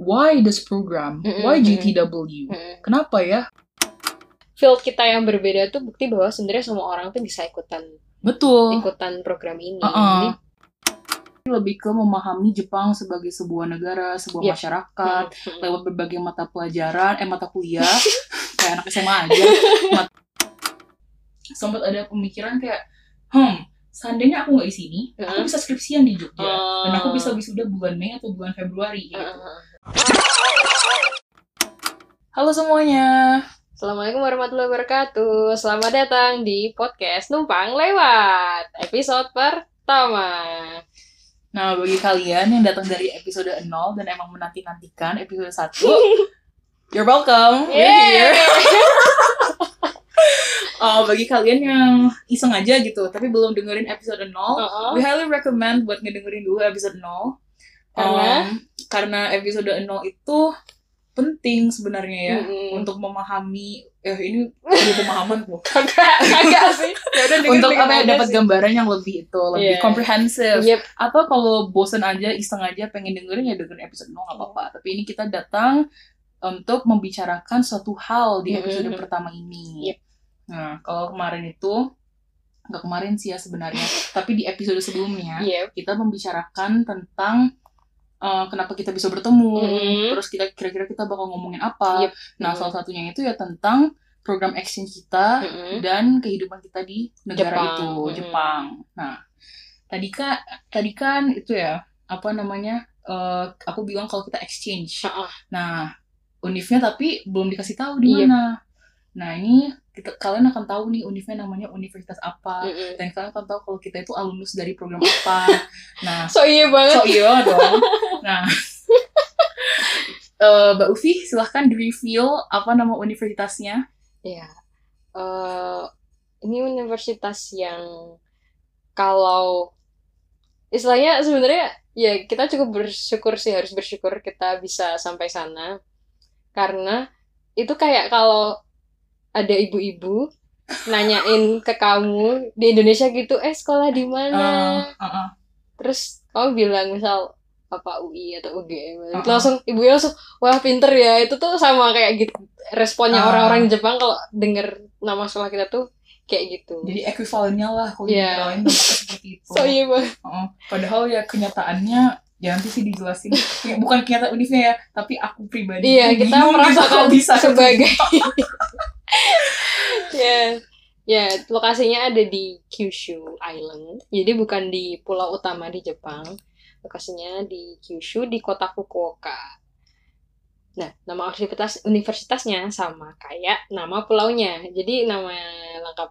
why this program? Mm-mm, Why. GTW? Mm. Kenapa ya? Field kita yang berbeda tuh bukti bahwa sebenarnya semua orang tuh bisa ikutan Betul. ikutan program ini. Uh-uh. Jadi, Lebih ke memahami Jepang sebagai sebuah negara, sebuah Yep. masyarakat, mm, mm. lewat berbagai mata pelajaran, eh mata kuliah, kayak anak SMA aja. Mat- Sempat ada pemikiran kayak, hmm, seandainya aku nggak di sini, aku Mm. bisa skripsian di Jogja, Oh. dan aku bisa wisuda bulan Mei atau bulan Februari. Gitu. Uh-uh. Halo semuanya, Assalamualaikum warahmatullahi wabarakatuh. Selamat datang di podcast Numpang Lewat episode pertama. Nah, bagi kalian yang datang dari episode 0 dan emang menanti-nantikan episode 1, you're welcome. We're here. Oh, bagi kalian yang iseng aja gitu, tapi belum dengerin episode 0, Uh-uh. we highly recommend buat ngedengerin dulu episode 0. Karena? Um, karena episode 0 itu penting sebenarnya ya Mm-mm. untuk memahami eh ini ada pemahaman kok. Kagak, kagak sih. Ya udah dengerin untuk apa ya dapat gambaran yang lebih itu, lebih Iya. komprehensif. Yep. atau kalau bosen aja iseng aja pengen dengerin ya dengerin episode 0 nggak apa-apa tapi ini kita datang untuk membicarakan suatu hal di episode Mhm. pertama ini Yep. nah kalau kemarin itu nggak kemarin sih ya sebenarnya tapi di episode sebelumnya Yep. kita membicarakan tentang uh, kenapa kita bisa bertemu Mhm. terus kita kira-kira kita bakal ngomongin apa Yep. nah Mhm. salah satunya itu ya tentang program exchange kita Mm-mm. dan kehidupan kita di negara Jepang. itu Mm. Jepang. Nah, tadi kan tadi kan itu ya apa namanya? eh, aku bilang kalau kita exchange. Uh-uh. Nah, univnya tapi belum dikasih tahu di Yep. Nah, ini kita kalian akan tahu nih univnya namanya universitas apa Mm-mm. dan kalian akan tahu kalau kita itu alumnus dari program apa. Nah, So iya banget. so iya dong. Nah, eh, Mbak Ufi silahkan di-reveal apa nama universitasnya. Ya, eh ini universitas yang kalau istilahnya sebenarnya ya kita cukup bersyukur sih harus bersyukur kita bisa sampai sana karena itu kayak kalau ada ibu-ibu nanyain ke kamu di Indonesia gitu eh sekolah di mana Eh, uh-uh. terus kamu bilang misal apa UI atau UGM Uh-uh. langsung ibunya langsung wah pinter ya itu tuh sama kayak gitu responnya orang-orang Jepang kalau denger nama sekolah kita tuh kayak gitu Jadi ekuivalennya lah kalau negara lain seperti itu. so iya banget Heeh. Padahal ya kenyataannya ya nanti sih dijelasin. Bukan kenyataan univnya ya, tapi aku pribadi. iya kita gitu merasakan kok bisa sebagai ya ya lokasinya ada di Kyushu Island. Jadi bukan di pulau utama di Jepang. Lokasinya di Kyushu di kota Fukuoka nah nama universitas universitasnya sama kayak nama pulaunya jadi nama lengkap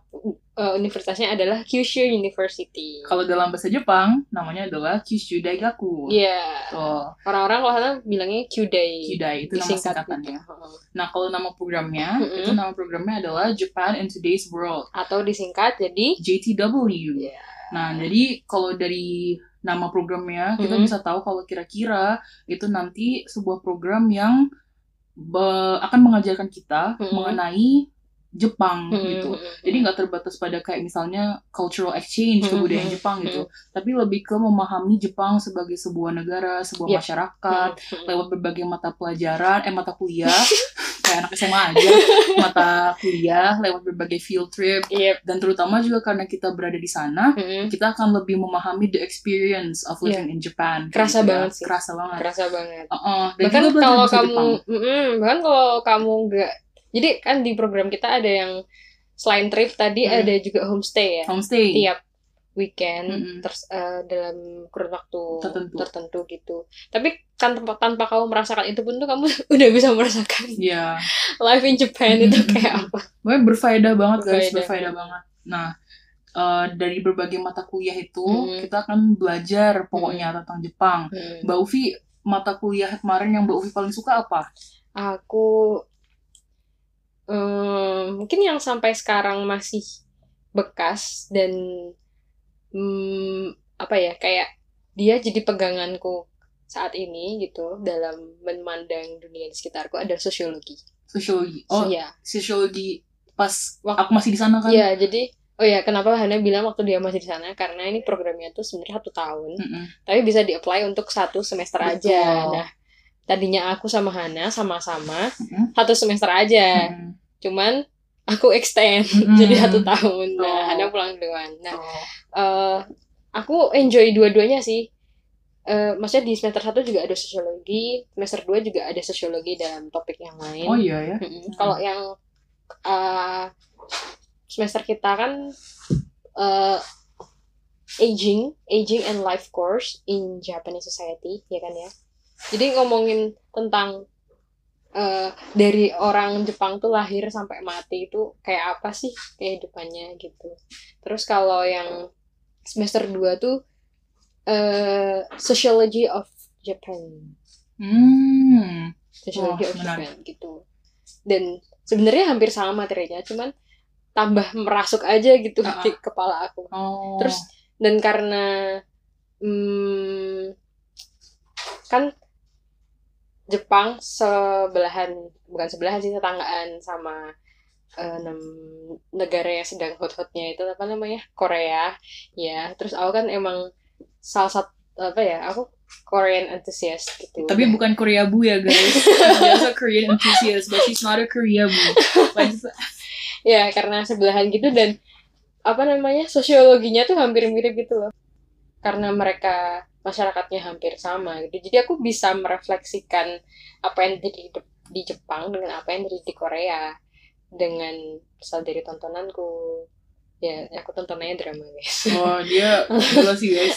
eh, universitasnya adalah Kyushu University Kalau dalam bahasa Jepang namanya adalah Kyushu Daigaku. Iya Tuh, orang-orang kalau sana bilangnya Kyudai Kyudai itu nama singkatannya. gitu. Nah, kalau nama programnya, Mm-mm. itu nama programnya adalah Japan in Today's World, atau disingkat jadi JTW. Iya. Nah, jadi kalau dari nama programnya, kita Mm-mm. bisa tahu kalau kira-kira itu nanti sebuah program yang be- akan mengajarkan kita Mm-mm. mengenai Jepang Mm-mm. gitu. Jadi nggak terbatas pada kayak misalnya cultural exchange kebudayaan Jepang gitu, tapi lebih ke memahami Jepang sebagai sebuah negara, sebuah Yep. masyarakat Mm-mm. lewat berbagai mata pelajaran, eh mata kuliah, kayak anak SMA aja, mata kuliah lewat berbagai field trip Yep. dan terutama juga karena kita berada di sana, Mm-mm. kita akan lebih memahami the experience of living in Japan. Kerasa gitu ya. banget sih. Kerasa banget. Kerasa banget. Uh-uh. Dan bahkan kalau kamu. Mm-mm. bahkan kalau kamu nggak, jadi kan di program kita ada yang selain trip tadi Mm. ada juga homestay ya. homestay. Tiap weekend, Mm-mm. terus eh, dalam kurun waktu Tertentu. gitu. Tapi kan tanpa, tanpa kamu merasakan itu pun tuh kamu udah bisa merasakan Iya. life in Japan itu Mm-mm. kayak apa. Pokoknya berfaedah banget guys, Berfaedah. berfaedah banget. Nah, eh, dari berbagai mata kuliah itu Mm. kita akan belajar pokoknya tentang Jepang. Mm. Mbak Ufi, mata kuliah kemarin yang Mbak Ufi paling suka apa? Aku em, mungkin yang sampai sekarang masih bekas dan mm, apa ya kayak dia jadi peganganku saat ini gitu dalam memandang dunia di sekitarku adalah sosiologi. Sosiologi. Oh, Iya. sosiologi pas Wak- aku masih di sana kan? Iya, jadi oh ya kenapa Hana bilang waktu dia masih di sana karena ini programnya tuh sebenarnya satu tahun Mm-mm. tapi bisa di-apply untuk satu semester Betul. aja. Nah, tadinya aku sama Hana sama-sama Mm-mm. satu semester aja Mm-mm. cuman aku extend Mm-mm. jadi satu tahun nah Oh. Hana pulang duluan nah Oh. Eh aku enjoy dua-duanya sih. Eh maksudnya di semester satu juga ada sosiologi semester 2 juga ada sosiologi dalam topik yang lain. Oh iya ya. Mm-mm. kalau yang eh, semester kita kan eh, aging aging and life course in Japanese society ya kan ya? Jadi ngomongin tentang eh, dari orang Jepang tuh lahir sampai mati itu kayak apa sih kehidupannya gitu. Terus kalau yang semester 2 tuh eh sociology of Japan Hmm. sociology Wah, of menarik. Japan gitu dan sebenarnya hampir sama materinya cuman tambah merasuk aja gitu Ah, ah. di kepala aku Oh. Terus dan karena hmm, kan Jepang sebelahan bukan sebelahan sih tetanggaan sama nem- negara yang sedang hot-hotnya itu apa namanya Korea ya. Terus aku kan emang salah satu apa ya aku Korean enthusiast gitu. Tapi bukan Korea Bu ya guys. She's a Korean enthusiast, but she's not a Korea Bu. Ya karena sebelahan gitu dan apa namanya sosiologinya tuh hampir mirip gitu loh. Karena mereka masyarakatnya hampir sama gitu. Jadi aku bisa merefleksikan apa yang terjadi di, di Jepang dengan apa yang terjadi di Korea dengan misal dari tontonanku ya aku tontonannya drama guys oh dia gila sih guys.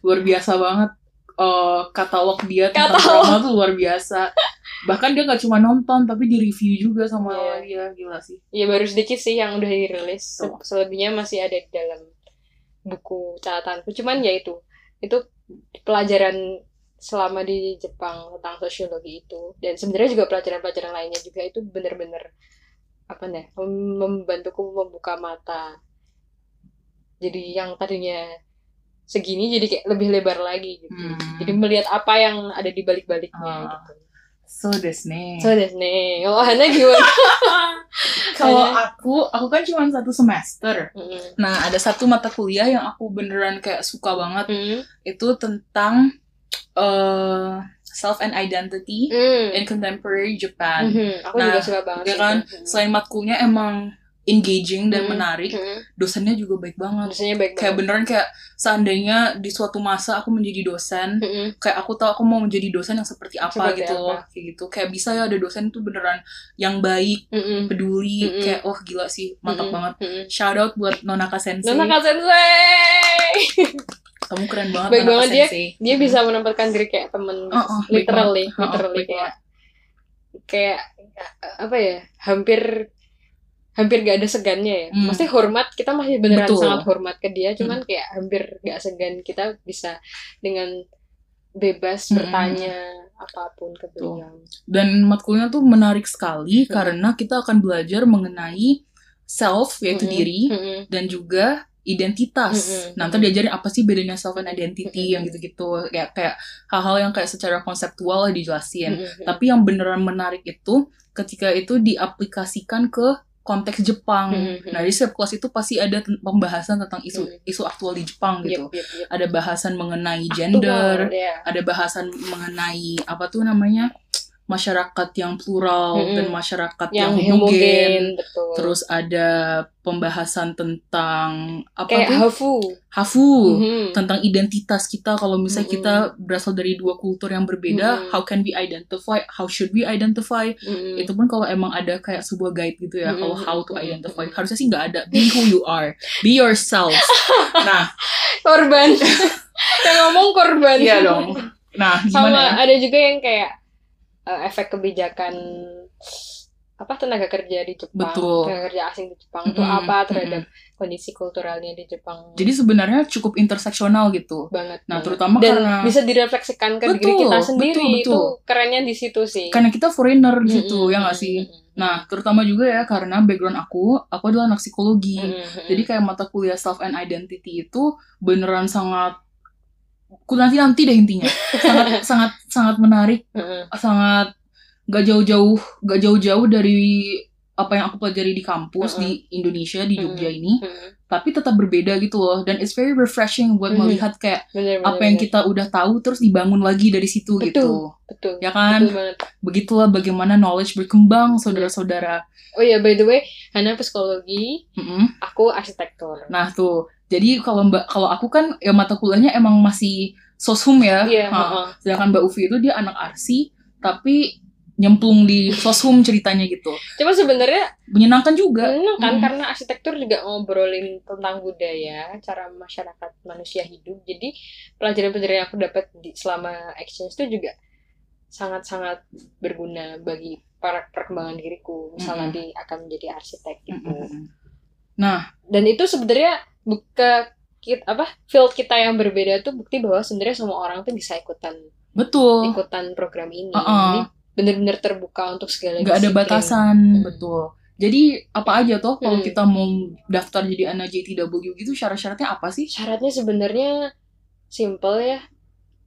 Luar biasa banget. Eh, katalog dia tentang Katalog. drama tuh luar biasa. Bahkan dia gak cuma nonton, tapi di review juga sama Iya. dia. Gila sih. ya baru sedikit sih yang udah dirilis Tuh. selebihnya masih ada di dalam buku catatanku cuman ya itu itu pelajaran selama di Jepang tentang sosiologi itu dan sebenarnya juga pelajaran-pelajaran lainnya juga itu bener-bener apa nih mem- membantuku membuka mata jadi yang tadinya segini jadi kayak lebih lebar lagi gitu Hmm. jadi melihat apa yang ada di balik-baliknya Ah. gitu So desu ne. so desu ne oh Hana gimana Kalau aku, aku kan cuma satu semester. Mm-mm. Nah, ada satu mata kuliah yang aku beneran kayak suka banget. Mm. Itu tentang eh self and identity Mm. in contemporary Japan. Mhm, Aku Nah, juga suka banget ya kan? itu. Mhm. Selain matkulnya emang engaging dan Hmm. menarik, Mhm. dosennya juga baik banget. Dosennya baik Kayak banget. beneran kayak seandainya di suatu masa aku menjadi dosen, Mhm. kayak aku tahu aku mau menjadi dosen yang seperti apa Seperti gitu apa. Kayak gitu. Kayak bisa ya ada dosen tuh beneran yang baik, Mhm. peduli, Mm-mm. kayak oh gila sih, mantap Mhm. banget. Mhm. Shout out buat Nonaka Sensei. Nona Kak Sensei. Kamu keren banget Baik banget dia. Sensei. Dia bisa menempatkan diri kayak temen Oh, oh, literally. Oh, oh, literally baik kayak kayak apa ya? Hampir hampir gak ada segannya ya. Hmm. Maksudnya hormat, kita masih beneran Betul. Hmm. sangat hormat ke dia, cuman kayak hampir gak segan kita bisa dengan bebas Hmm. bertanya apa pun ke beliau. Dan matkulnya tuh menarik sekali Hmm. karena kita akan belajar mengenai self yaitu Mhm. diri Mhm. dan juga identitas. Mm-mm. Nah, ntar diajarin apa sih bedanya self and identity Mm-mm. yang gitu-gitu. Kayak kayak hal-hal yang kayak secara konseptual dijelasin. Mhm. Tapi yang beneran menarik itu ketika itu diaplikasikan ke konteks Jepang. Mhm. Nah, di setiap kelas itu pasti ada pembahasan tentang isu Mhm. isu aktual di Jepang gitu. Yep, yep, yep. Ada bahasan mengenai gender, Aktual, ya. ada bahasan mengenai apa tuh namanya? Masyarakat yang plural Mm-mm. dan masyarakat yang, yang homogen. betul Terus ada pembahasan tentang apa kayak tuh? hafu Hafu. Mhm. Tentang identitas kita kalau misalnya Mm-mm. kita berasal dari dua kultur yang berbeda, Mm-mm. how can we identify? How should we identify? Mhm. Itu pun kalau emang ada kayak sebuah guide gitu ya, Mm-mm. kalau how to identify. Harusnya sih nggak ada. Be who you are. Be yourself. nah, korban yang ngomong korban iya dong. Nah, sama gimana ya? ada juga yang kayak eh, efek kebijakan apa tenaga kerja di Jepang Betul. tenaga kerja asing di Jepang itu Mm-mm, apa terhadap kondisi kulturalnya di Jepang Jadi sebenarnya cukup interseksional gitu. banget Nah, banget. terutama dan karena bisa direfleksikan ke diri Betul, kita sendiri betul, itu betul. kerennya di situ sih karena kita foreigner di situ, Mm-mm, ya nggak sih? mm-mm, Nah, terutama juga ya karena background aku, aku adalah anak psikologi. mm-mm, Jadi kayak mata kuliah self and identity itu beneran sangat nanti nanti deh intinya sangat sangat sangat menarik mm-mm, sangat gak jauh-jauh gak jauh-jauh dari apa yang aku pelajari di kampus Mm-mm. di Indonesia di Jogja Mm-mm. ini mm-mm. tapi tetap berbeda gitu loh dan it's very refreshing buat Mhm. melihat kayak bener, bener, apa yang bener. kita udah tahu terus dibangun lagi dari situ Betul. gitu betul ya kan betul banget begitulah bagaimana knowledge berkembang saudara-saudara oh ya by the way Hana psikologi Mm-mm. aku arsitektur nah tuh jadi kalau mbak kalau aku kan ya mata kuliahnya emang masih soshum ya iya Ha. heeh. sedangkan mbak Ufi itu dia anak arsi tapi nyemplung di soshum ceritanya gitu cuma sebenarnya menyenangkan juga Enggak kan Mm. karena arsitektur juga ngobrolin tentang budaya, cara masyarakat manusia hidup. Jadi pelajaran-pelajaran yang aku dapat di, selama exchange itu juga sangat-sangat berguna bagi para perkembangan diriku. Misalnya Mm-mm. di akan menjadi arsitek gitu. Mm-mm. nah Dan itu sebenarnya buka kit apa field kita yang berbeda tuh bukti bahwa sebenarnya semua orang tuh bisa ikutan betul ikutan program ini. Uh-uh. Jadi benar-benar terbuka untuk segala nggak ada batasan Hmm. betul jadi apa aja tuh kalau Hmm. kita mau daftar jadi anak JTW gitu syarat-syaratnya apa sih Syaratnya sebenarnya simple ya.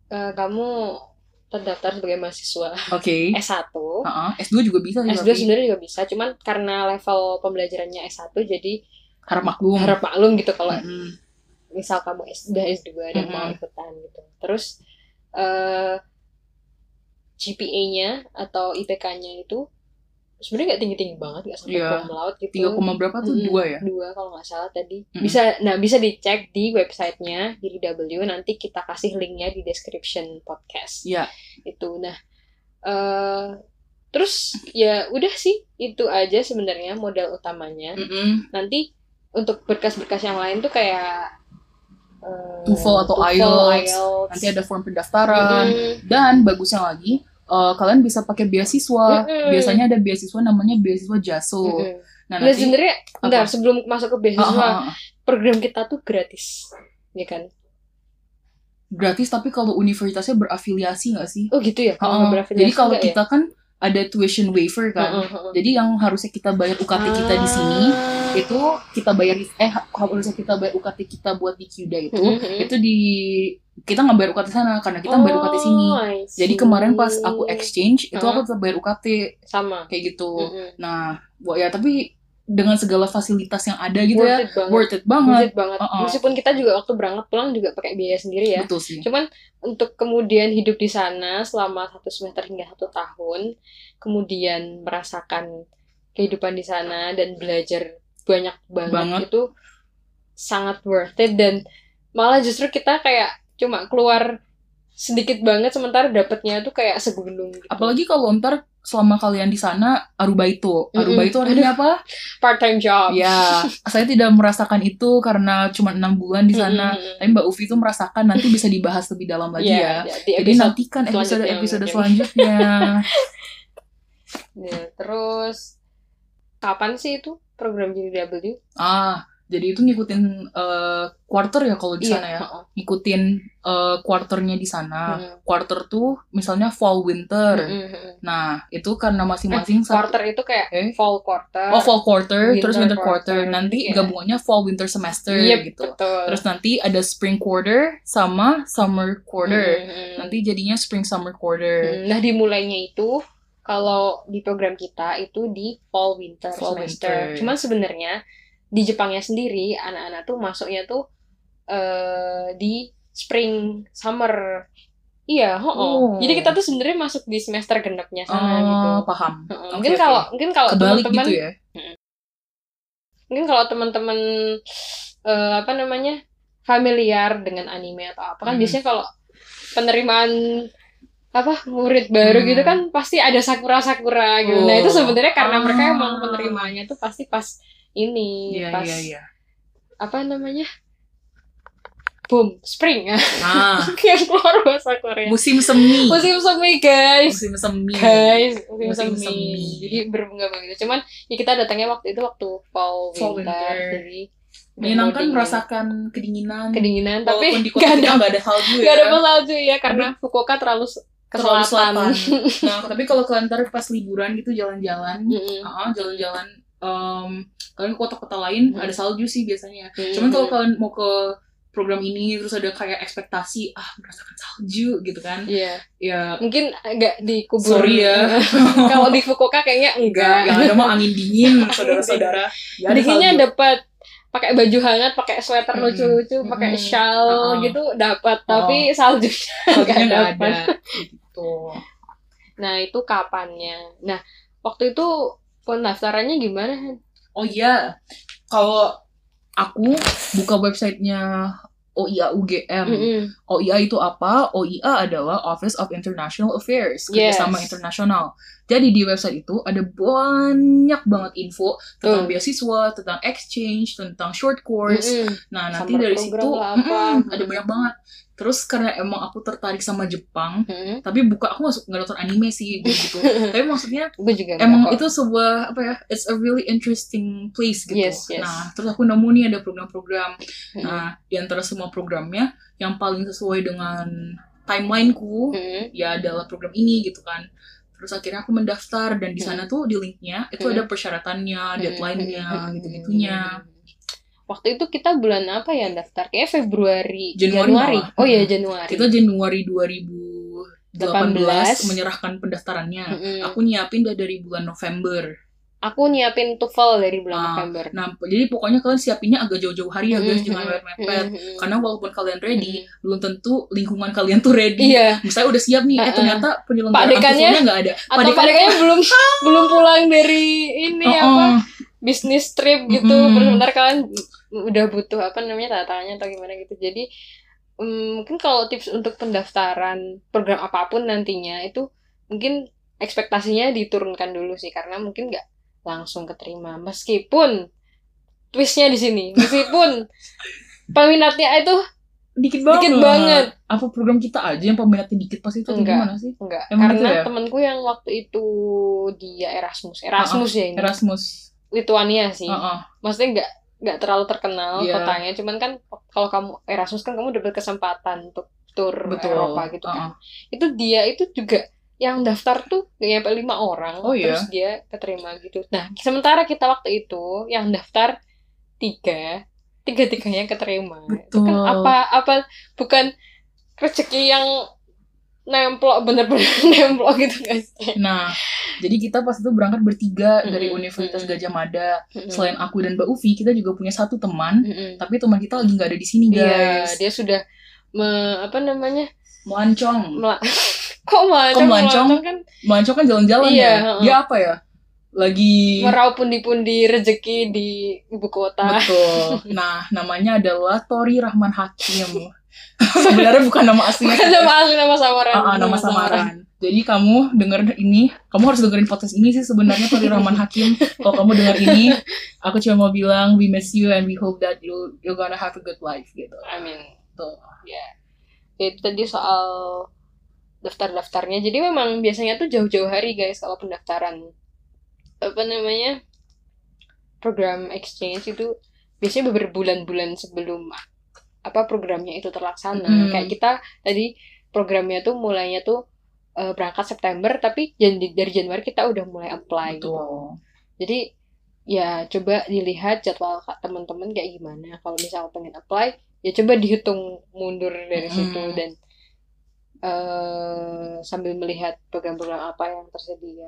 Eh, kamu terdaftar sebagai mahasiswa oke S1. Heeh, S2 juga bisa sih S2 tapi sebenarnya juga bisa, cuman karena level pembelajarannya S1 jadi harap maklum harap maklum gitu kalau Mm-mm. Misal kamu S, udah S2 dan mau Mm-mm. ikutan gitu. Terus eh GPA-nya atau IPK-nya itu sebenarnya nggak tinggi-tinggi banget, nggak sampai Iya. cum laude gitu. tiga koma berapa tuh dua ya Dua kalau nggak salah tadi. Mm-mm. Bisa, nah bisa dicek di websitenya di W. Nanti kita kasih linknya di description podcast. Iya. Itu. Nah, eh terus ya udah sih itu aja sebenarnya modal utamanya. Mm-mm. Nanti untuk berkas-berkas yang lain tuh kayak eh, TOEFL atau IELTS. nanti ada form pendaftaran Mm-mm. dan bagusnya lagi eh, kalian bisa pakai beasiswa Mm-mm. biasanya ada beasiswa namanya beasiswa jaso Mm-mm. nah Nah, nanti sebenarnya Apa? sebelum masuk ke beasiswa, ah. program kita tuh gratis. Ya kan? gratis tapi kalau universitasnya berafiliasi nggak sih Oh gitu ya. Kalau nggak berafiliasi jadi kalau ya? kita kan ada tuition waiver kan Heeh, heeh. Jadi yang harusnya kita bayar UKT kita di sini Ah. itu kita bayar eh harusnya kita bayar UKT kita buat di QDA itu Mhm. itu di kita nggak bayar UKT sana karena kita bayar UKT sini. Oh, Jadi kemarin pas aku exchange itu aku tetap bayar UKT sama. kayak gitu. Mhm. Nah, ya tapi dengan segala fasilitas yang ada gitu ya Worth it banget. worth it Worth banget. it banget. Uh-uh. Meskipun kita juga waktu berangkat pulang juga pakai biaya sendiri ya. Betul sih. Cuman untuk kemudian hidup di sana selama satu semester hingga satu tahun, kemudian merasakan kehidupan di sana dan belajar banyak banget, Banget. itu sangat worth it dan malah justru kita kayak cuma keluar sedikit banget sementara dapatnya tuh kayak segunung gitu. Apalagi kalau ntar selama kalian di sana arubaito. Mm-mm. Arubaito artinya apa? part time job. Ya, saya tidak merasakan itu karena cuma enam bulan di sana. Mm-mm. Tapi Mbak Ufi itu merasakan nanti bisa dibahas lebih dalam lagi ya. Iya, di Jadi nantikan episode selanjutnya episode selanjutnya. Ya, terus kapan sih itu program JDW? ah, jadi itu ngikutin eh, quarter ya kalau di sana ya. heeh. Ngikutin eh, quarternya di sana. Mm. Quarter tuh misalnya fall winter. Mm, mm, mm. Nah, itu karena masing-masing satu- Quarter itu kayak Eh? fall quarter. Oh, fall quarter, Winter terus winter quarter. quarter, Nanti iya. gabungannya fall winter semester Yep, gitu. betul. Terus nanti ada spring quarter sama summer quarter. Mm, mm, mm. Nanti jadinya spring summer quarter. Mm, Nah, dimulainya itu kalau di program kita itu di fall winter Fall semester. winter. Cuman sebenarnya di Jepangnya sendiri anak-anak tuh masuknya tuh eh di spring summer. Iya, ho Oh. Jadi kita tuh sebenarnya masuk di semester genapnya sana gitu. Oh, paham. Heeh. Oke, mungkin kalau mungkin kalau Kebalik teman-teman gitu ya. mungkin kalau teman-teman eh, apa namanya familiar dengan anime atau apa kan Hmm. biasanya kalau penerimaan apa murid baru Hmm. gitu kan pasti ada sakura sakura gitu nah Oh. itu sebenarnya karena Ah. mereka emang penerimaannya tuh pasti pas ini Iya, pas iya, iya. apa namanya boom spring Ah, yang keluar bahasa Korea musim semi. musim semi guys Musim semi. guys musim, Musim semi. semi. jadi berbunga begitu cuman ya kita datangnya waktu itu waktu fall winter, Fall winter. jadi Menyenangkan merasakan kedinginan. kedinginan tapi di kota gak ada nggak ada salju ya. gak ada salju ya karena Fukuoka terlalu ke Terlalu selatan, selatan. Nah, tapi kalau kalian ntar pas liburan gitu jalan-jalan, Mm-mm. ah, jalan-jalan em, kalian ke kota-kota lain Hmm. ada salju sih biasanya. Mm-mm. Cuman kalau kalian mau ke program ini terus ada kayak ekspektasi ah merasakan salju gitu kan Iya, ya mungkin agak dikubur. Sorry ya. Kalau di Fukuoka kayaknya enggak yang ada mah angin dingin saudara-saudara ya Dinginnya dapat pakai baju hangat, pakai sweater Mm-mm. lucu-lucu, pakai Mm-mm. shawl Uh-uh. gitu dapat, tapi saljunya nggak dapat. ada gitu Nah, itu kapannya? Nah, waktu itu pendaftarannya gimana? Han? oh iya kalau aku buka websitenya OIA UGM Mm-mm. OIA itu apa? OIA adalah Office of International Affairs, Yes. kerjasama internasional. Jadi di website itu ada banyak banget info tentang Tuh. beasiswa, tentang exchange, tentang short course. Mm-mm. Nah nanti Summer dari situ apa. mm-mm, ada banyak banget. Terus karena emang aku tertarik sama Jepang, Mm-mm. tapi buka aku masuk nggak nonton anime sih gitu. tapi maksudnya Gue juga emang kok. itu sebuah apa ya? It's a really interesting place gitu. Yes, yes. Nah terus aku nemu nih ada program-program Mm-mm. Nah, di antara semua programnya, yang paling sesuai dengan timelineku, Mm-mm. ya adalah program ini gitu kan. Terus akhirnya aku mendaftar, dan di sana tuh di linknya, itu Hmm. ada persyaratannya, deadline-nya, Mm-mm. gitu-gitunya. Waktu itu kita bulan apa ya daftar? Kayak Februari, Januari Januari. malah. Oh iya. Januari. Kita Januari 2018 18. menyerahkan pendaftarannya. Mm-mm. Aku nyiapin dah dari bulan November. Aku nyiapin TOEFL dari bulan Ah, November. Nah, jadi pokoknya kalian siapinnya agak jauh-jauh hari ya guys, Mm-mm. jangan mepet-mepet. Mm-mm. Karena walaupun kalian ready, Mm-mm. belum tentu lingkungan kalian tuh ready. Iya. Misalnya udah siap nih, eh Uh-uh. ternyata penyelenggaraan Padekannya- TOEFL-nya nggak ada. Atau padekannya belum belum pulang dari ini Oh, apa oh. bisnis trip gitu. Mm-mm. Terus sebentar kalian udah butuh apa namanya tanda tangannya atau gimana gitu. Jadi mm, mungkin kalau tips untuk pendaftaran program apa pun nantinya itu mungkin ekspektasinya diturunkan dulu sih karena mungkin nggak langsung keterima meskipun twistnya di sini meskipun peminatnya itu dikit banget. dikit banget Apa program kita aja yang peminatnya dikit pas itu Enggak. gimana sih? enggak Emang karena ya? temanku yang waktu itu dia Erasmus Erasmus ya ini Erasmus. Lituania sih Heeh. maksudnya nggak nggak terlalu terkenal Iya. kotanya cuman kan kalau kamu Erasmus kan kamu dapat kesempatan untuk tur Betul. Eropa gitu Heeh. kan itu dia itu juga yang daftar tuh gak nyampe lima orang Oh, iya? terus dia keterima gitu nah sementara kita waktu itu yang daftar tiga tiga tiganya keterima itu kan Betul. apa apa bukan rezeki yang nemplok bener-bener nemplok gitu guys Nah, jadi kita pas itu berangkat bertiga Mm-mm, dari Universitas. Gajah Mada. Selain aku dan Mbak Uvi, kita juga punya satu teman, Mm-mm. tapi teman kita lagi nggak ada di sini, Iya, guys. dia sudah me, apa namanya? Melancong. Mela Kok melancong? melancong? kan Melancong kan jalan-jalan Iya, ya. heeh. Dia apa ya? Lagi meraup pundi-pundi rezeki di ibu kota. Betul. Nah, namanya adalah Tori Rahman Hakim. Sebenarnya bukan nama aslinya. Bukan nama asli nama samaran. Ah, ah, nama samaran. Jadi kamu denger ini, kamu harus dengerin podcast ini sih sebenarnya Tori Rahman Hakim. Kalau kamu denger ini, aku cuma mau bilang we miss you and we hope that you you're gonna have a good life gitu. Amin. Tuh. Ya. Itu tadi soal daftar-daftarnya. Jadi memang biasanya tuh jauh-jauh hari guys kalau pendaftaran apa namanya program exchange itu biasanya beberapa bulan-bulan sebelum apa programnya itu terlaksana. Hmm. Kayak kita tadi programnya tuh mulainya tuh eh, berangkat September tapi jan- dari Januari kita udah mulai apply gitu. Jadi ya coba dilihat jadwal teman-teman kayak gimana. Kalau misalnya pengen apply, ya coba dihitung mundur dari Mm. situ dan eh sambil melihat program-program apa yang tersedia.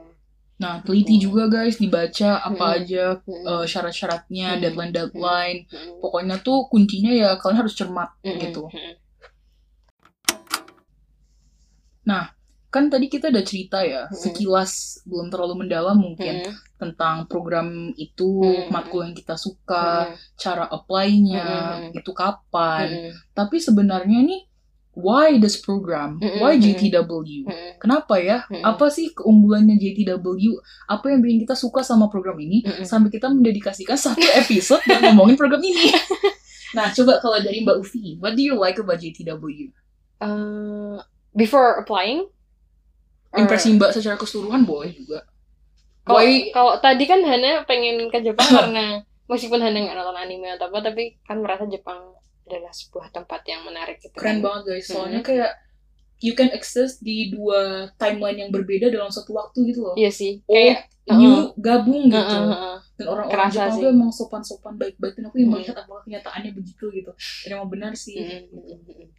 Nah, teliti Hmm. juga guys, dibaca apa aja eh, syarat-syaratnya, Hmm. deadline-deadline. Pokoknya tuh kuncinya ya kalian harus cermat gitu. Mm-mm. Kan tadi kita udah cerita ya, Hmm. sekilas belum terlalu mendalam mungkin tentang program itu, Hmm. matkul yang kita suka, cara apply-nya, itu kapan. Tapi sebenarnya nih, why this program? Why JTW? Kenapa ya? Apa sih keunggulannya JTW? Apa yang bikin kita suka sama program ini? Sampai kita mendedikasikan satu episode buat ngomongin program ini. nah, coba kalau dari Mbak Ufi, what do you like about JTW? Eh, before applying or- Impresi Mbak secara keseluruhan boleh juga. Kalau kalau tadi kan Hana pengen ke Jepang karena meskipun Hana nggak nonton anime atau apa, tapi kan merasa Jepang adalah sebuah tempat yang menarik gitu. Keren kan. banget guys, soalnya Mm-mm. kayak you can access di dua timeline yang berbeda dalam satu waktu gitu loh. Iya sih. Oh, Kayak you gabung gitu. Heeh, heeh. Dan orang-orang Jepang sih. tuh emang sopan-sopan baik-baik dan aku yang Mm. melihat apakah kenyataannya begitu gitu. Dan emang benar sih. Mm, mm, mm, mm.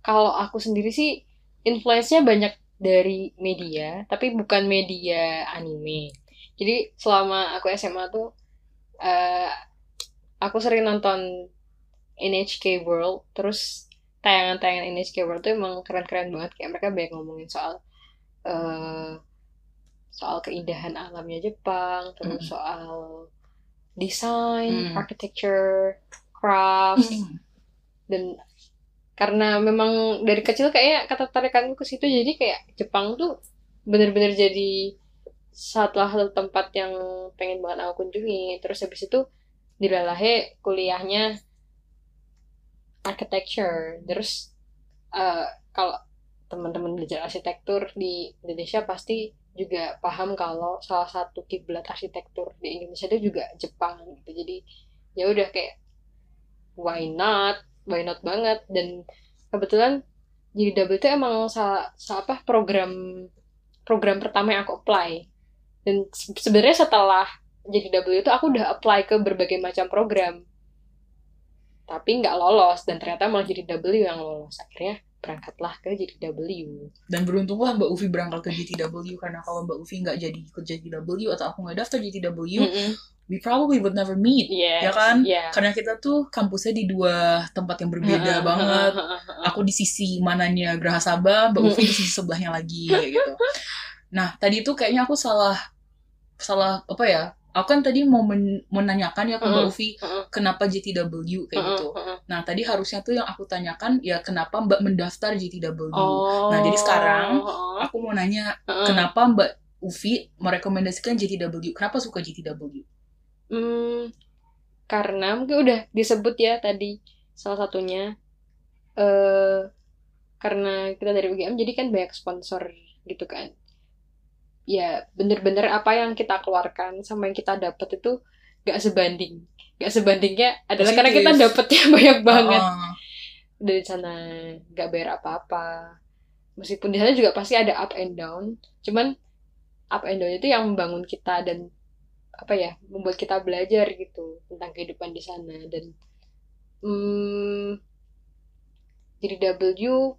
Kalau aku sendiri sih influence-nya banyak dari media, tapi bukan media anime. Jadi selama aku SMA tuh eh aku sering nonton NHK World terus tayangan-tayangan NHK World tuh emang keren-keren banget kayak mereka banyak ngomongin soal eh soal keindahan alamnya Jepang terus Mm. soal desain, Mm. architecture, craft Hmm. dan karena memang dari kecil kayaknya ketertarikanku ke situ jadi kayak Jepang tuh bener-bener jadi salah satu tempat yang pengen banget aku kunjungi terus habis itu di Lalahe kuliahnya architecture. Terus eh, kalau teman-teman belajar arsitektur di Indonesia pasti juga paham kalau salah satu kiblat arsitektur di Indonesia itu juga Jepang gitu. Jadi ya udah kayak why not? Why not banget? Dan kebetulan jadi double itu emang salah, salah apa program program pertama yang aku apply. Dan se- sebenarnya setelah jadi double itu aku udah apply ke berbagai macam program tapi nggak lolos dan ternyata malah jadi W yang lolos akhirnya berangkatlah ke jadi W Dan beruntunglah Mbak Ufi berangkat ke GTW karena kalau Mbak Ufi nggak jadi ikut GTW atau aku nggak daftar GTW, Mm-mm. we probably would never meet. Yes, Ya kan? yeah. Karena kita tuh kampusnya di dua tempat yang berbeda banget. Aku di sisi mananya Graha Sabah, Mbak Ufi di sisi sebelahnya lagi kayak gitu. Nah, tadi tuh kayaknya aku salah salah apa ya? Aku kan tadi mau men- menanyakan ya ke Mbak Mm-mm. Ufi Mm-mm. Kenapa GTW kayak gitu. Nah, tadi harusnya tuh yang aku tanyakan ya kenapa Mbak mendaftar GTW. Oh. Nah, jadi sekarang Oh. Aku mau nanya kenapa Mbak Ufi merekomendasikan GTW? Kenapa suka GTW? Hmm, karena mungkin udah disebut ya tadi salah satunya eh karena kita dari UGM jadi kan banyak sponsor gitu kan. Ya bener-bener apa yang kita keluarkan sama yang kita dapat itu gak sebanding. Gak sebandingnya adalah karena kita dapetnya banyak banget. Ah, dari sana gak bayar apa-apa. Meskipun di sana juga pasti ada up and down, cuman up and down itu yang membangun kita dan apa ya membuat kita belajar gitu tentang kehidupan di sana. Dan hmm, jadi W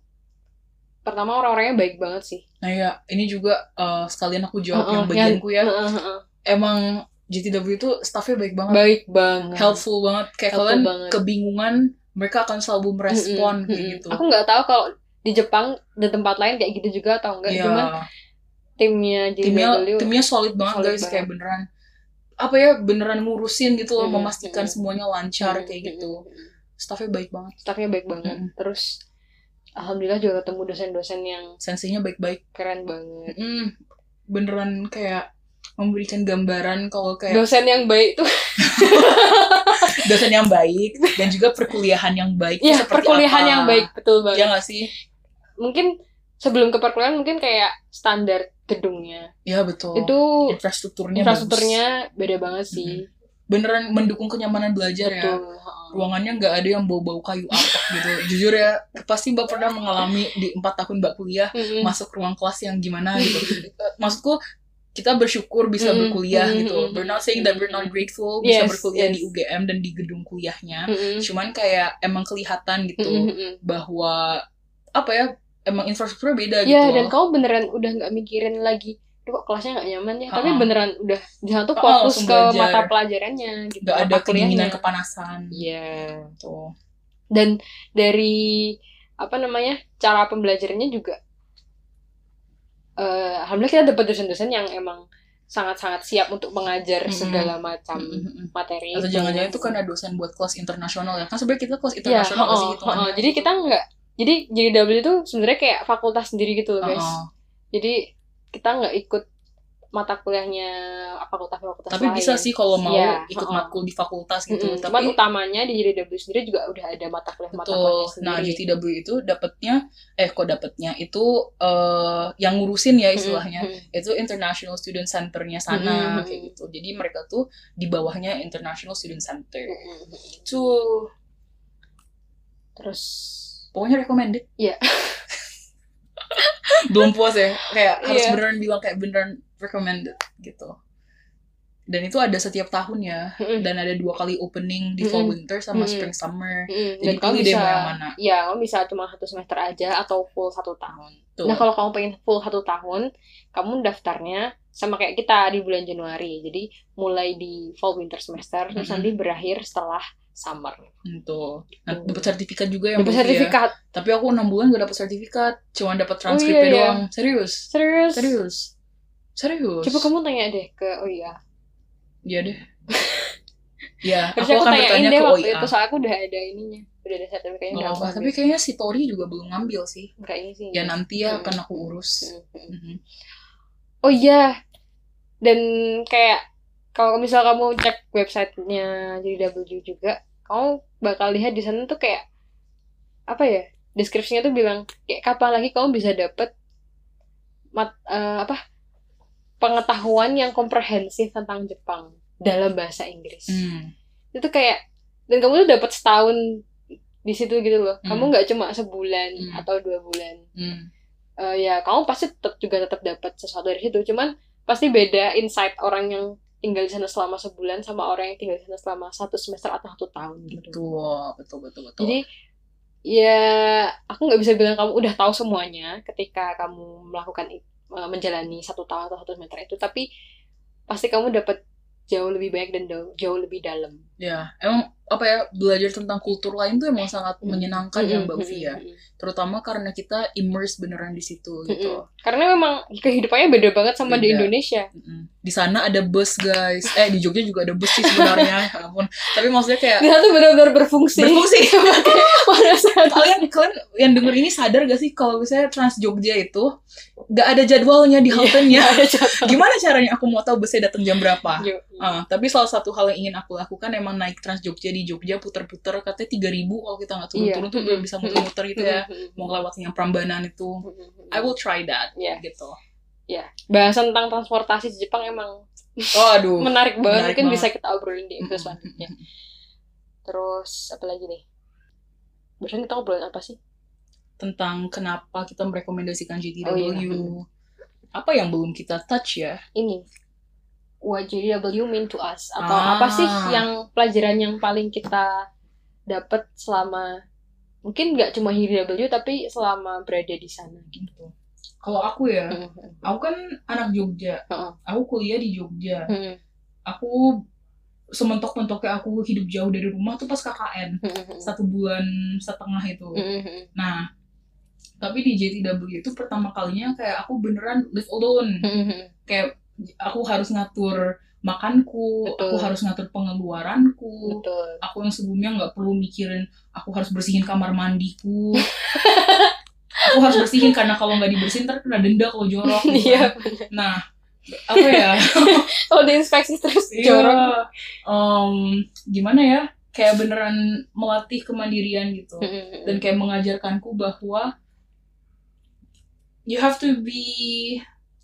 pertama orang-orangnya baik banget sih. Nah ya, ini juga eh, sekalian aku jawab Heeh, yang bagianku ya. Heeh, heeh. Emang GTW itu staffnya baik banget, baik banget helpful banget. Kayak Helpful kalian banget. kebingungan, mereka akan selalu merespon Mm-mm, kayak mm-mm. gitu. aku nggak tahu kalau di Jepang dan tempat lain kayak gitu juga atau enggak Iya, cuman timnya timnya JW timnya solid banget solid guys, banget. kayak beneran apa ya beneran ngurusin gitu loh, Mm-mm, memastikan mm-mm. semuanya lancar Mm-mm, kayak gitu. Staffnya baik banget, staffnya baik banget Mm-mm. terus alhamdulillah juga ketemu dosen-dosen yang senseinya baik-baik. keren banget Mm, beneran kayak memberikan gambaran kalau kayak dosen yang baik tuh. Dosen yang baik dan juga perkuliahan yang baik ya perkuliahan apa. yang baik betul banget. Ya nggak sih? Mungkin sebelum ke perkuliahan mungkin kayak standar gedungnya. Ya betul. Itu infrastrukturnya infrastrukturnya beda banget sih. Bagus. beneran mendukung kenyamanan belajar ya. Betul heeh. ruangannya nggak ada yang bau-bau kayu apek gitu. Jujur ya pasti mbak pernah mengalami di empat tahun mbak kuliah Mm-mm. masuk ruang kelas yang gimana gitu. Maksudku kita bersyukur bisa Mm-mm, berkuliah mm-mm, gitu mm-mm, we're not saying that we're not grateful bisa Yes, berkuliah yes. di UGM dan di gedung kuliahnya Mm-mm. cuman kayak emang kelihatan gitu mm-mm. bahwa apa ya emang infrastrukturnya beda ya gitu dan loh. kamu beneran udah nggak mikirin lagi "Duh, kok kelasnya nggak nyaman ya tapi beneran udah di tuh fokus ke belajar. mata pelajarannya gitu nggak ada kedinginan kepanasan iya tuh dan dari apa namanya cara pembelajarannya juga eh alhamdulillah kita dapat dosen-dosen yang emang sangat-sangat siap untuk mengajar Mm-mm. segala macam Mm-mm. materi. Atau jangan-jangan itu karena dosen buat kelas internasional ya? Kan sebenarnya kita kelas ya internasional nggak sih oh, hitungannya? oh, jadi kita nggak jadi jadi W itu sebenarnya kayak fakultas sendiri gitu loh guys. Oh, jadi kita nggak ikut mata kuliahnya fakultas-fakultas tapi bisa lain. sih kalau mau Iya, ikut oh. matkul di fakultas gitu Mm-mm. tapi Cuman utamanya di JDW sendiri juga udah ada mata kuliah mata betul kuliahnya sendiri. nah GTW itu dapatnya eh kok dapatnya itu eh yang ngurusin ya istilahnya Mm-mm. itu International Student Center-nya sana Mm-mm. kayak gitu jadi mereka tuh di bawahnya International Student Center Mm-mm. itu Terus pokoknya recommended Iya. belum puas ya kayak harus Iya. beneran bilang kayak beneran recommended gitu. Dan itu ada setiap tahunnya Mm-mm. dan ada dua kali opening di fall Mm-mm. winter sama Mm-mm. spring summer. Mm, jadi kamu bisa mau yang mana ya kamu bisa cuma satu semester aja atau full satu tahun. Tuh. Nah kalau kamu pengen full satu tahun kamu daftarnya sama kayak kita di bulan Januari. Jadi mulai di fall winter semester terus Mm-mm. nanti berakhir setelah summer. Tuh Nah, Tuh. dapat sertifikat juga yang dapat ya. sertifikat. Tapi aku enam bulan gak dapat sertifikat cuma dapat transkripnya iya, iya. doang. Serius? Serius? Serius serius coba kamu tanya deh ke oh iya iya deh ya aku aku akan tanyain bertanya deh ke waktu OIA itu soalnya aku udah ada ininya udah ada sertifikatnya Oh, aku tapi kayaknya si Tori juga belum ngambil sih Enggak ini sih ya nanti ya Hmm. akan aku urus Hmm, hmm. Mhm. Oh iya. Dan kayak kalau misal kamu cek websitenya JW juga, kamu bakal lihat di sana tuh kayak apa ya? Deskripsinya tuh bilang kayak kapan lagi kamu bisa dapet mat eh, apa? Pengetahuan yang komprehensif tentang Jepang dalam bahasa Inggris. Hmm. Itu kayak dan kamu tuh dapat setahun di situ gitu loh. Kamu Hmm. nggak cuma sebulan Hmm. atau dua bulan Hmm. eh, ya kamu pasti tetap juga tetap dapat sesuatu dari situ cuman pasti beda insight orang yang tinggal di sana selama sebulan sama orang yang tinggal di sana selama satu semester atau satu tahun gitu betul betul betul betul jadi ya aku nggak bisa bilang kamu udah tahu semuanya ketika kamu melakukan i- eh, menjalani satu tahun atau satu semester itu tapi pasti kamu dapat jauh lebih banyak dan jauh, lebih dalam. Ya emang apa ya belajar tentang kultur lain tuh emang sangat Hmm. menyenangkan ya Mm-mm, Mbak Uvi ya. Terutama karena kita immerse beneran di situ gitu. Mm-mm. karena memang kehidupannya beda banget sama di Beda. Indonesia. Mm-mm. di sana ada bus guys. Eh di Jogja juga ada bus sih sebenarnya. Ya ampun. Tapi maksudnya kayak di sana tuh benar-benar berfungsi. Berfungsi. Kalian kalian yang denger ini sadar gak sih kalau misalnya Trans Jogja itu gak ada jadwalnya di haltenya ada jadwal. gimana caranya aku mau tahu busnya datang jam berapa Yo, Ah, tapi salah satu hal yang ingin aku lakukan emang naik Trans Jogja di Jogja puter-puter katanya tiga ribu kalau kita nggak turun-turun Iya. tuh udah bisa muter-muter gitu ya mau lewat yang Prambanan itu I will try that Iya. gitu Bahasan tentang transportasi di Jepang emang oh aduh menarik banget. menarik Mungkin banget. bisa kita obrolin di episode selanjutnya. Terus apa lagi nih? Barusan kita ngobrolin apa sih? Tentang kenapa kita merekomendasikan GTW Oh, iya. apa yang belum kita touch ya Ini what JW mean to us atau Ah. apa sih yang pelajaran yang paling kita dapat selama mungkin nggak cuma JW tapi selama berada di sana gitu. kalau aku ya Mm-mm. aku kan anak Jogja Heeh. aku kuliah di Jogja Mm-mm. aku sementok-mentoknya aku hidup jauh dari rumah tuh pas KKN Mm-mm. satu bulan setengah itu Mm-mm. nah tapi di JTW itu pertama kalinya kayak aku beneran live alone Mm-mm. kayak aku harus ngatur makanku Betul. aku harus ngatur pengeluaranku Betul. aku yang sebelumnya nggak perlu mikirin aku harus bersihin kamar mandiku aku harus bersihin karena kalau nggak dibersihin ntar kena denda kalau jorok gitu Iya. nah apa ya Oh diinspeksi terus Iya. jorok. Em, gimana ya kayak beneran melatih kemandirian gitu Mm-mm. dan kayak mengajarkanku bahwa you have to be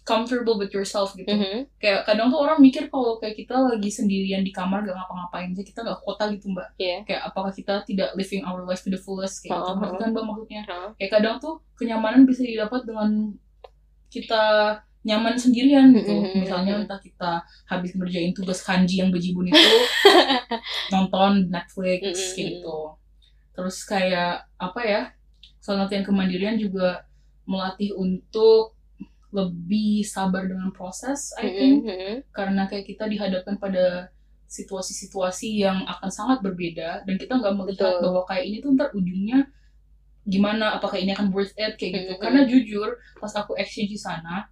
comfortable with yourself gitu Mhm. kayak kadang tuh orang mikir kalau kayak kita lagi sendirian di kamar gak ngapa-ngapain aja kita gak kota gitu mbak Iya. kayak apakah kita tidak living our life to the fullest kayak gitu Oh, Ngerti oh. kan mbak maksudnya Heeh. kayak kadang tuh kenyamanan bisa didapat dengan kita nyaman sendirian gitu Mhm. misalnya entah kita habis ngerjain tugas kanji yang bejibun itu nonton Netflix Mhm. gitu terus kayak apa ya selain latihan kemandirian juga melatih untuk lebih sabar dengan proses I think Mhm. karena kayak kita dihadapkan pada situasi-situasi yang akan sangat berbeda dan kita nggak melihat Betul. bahwa kayak ini tuh ntar ujungnya gimana apakah ini akan worth it kayak gitu Mhm. karena jujur pas aku exchange di sana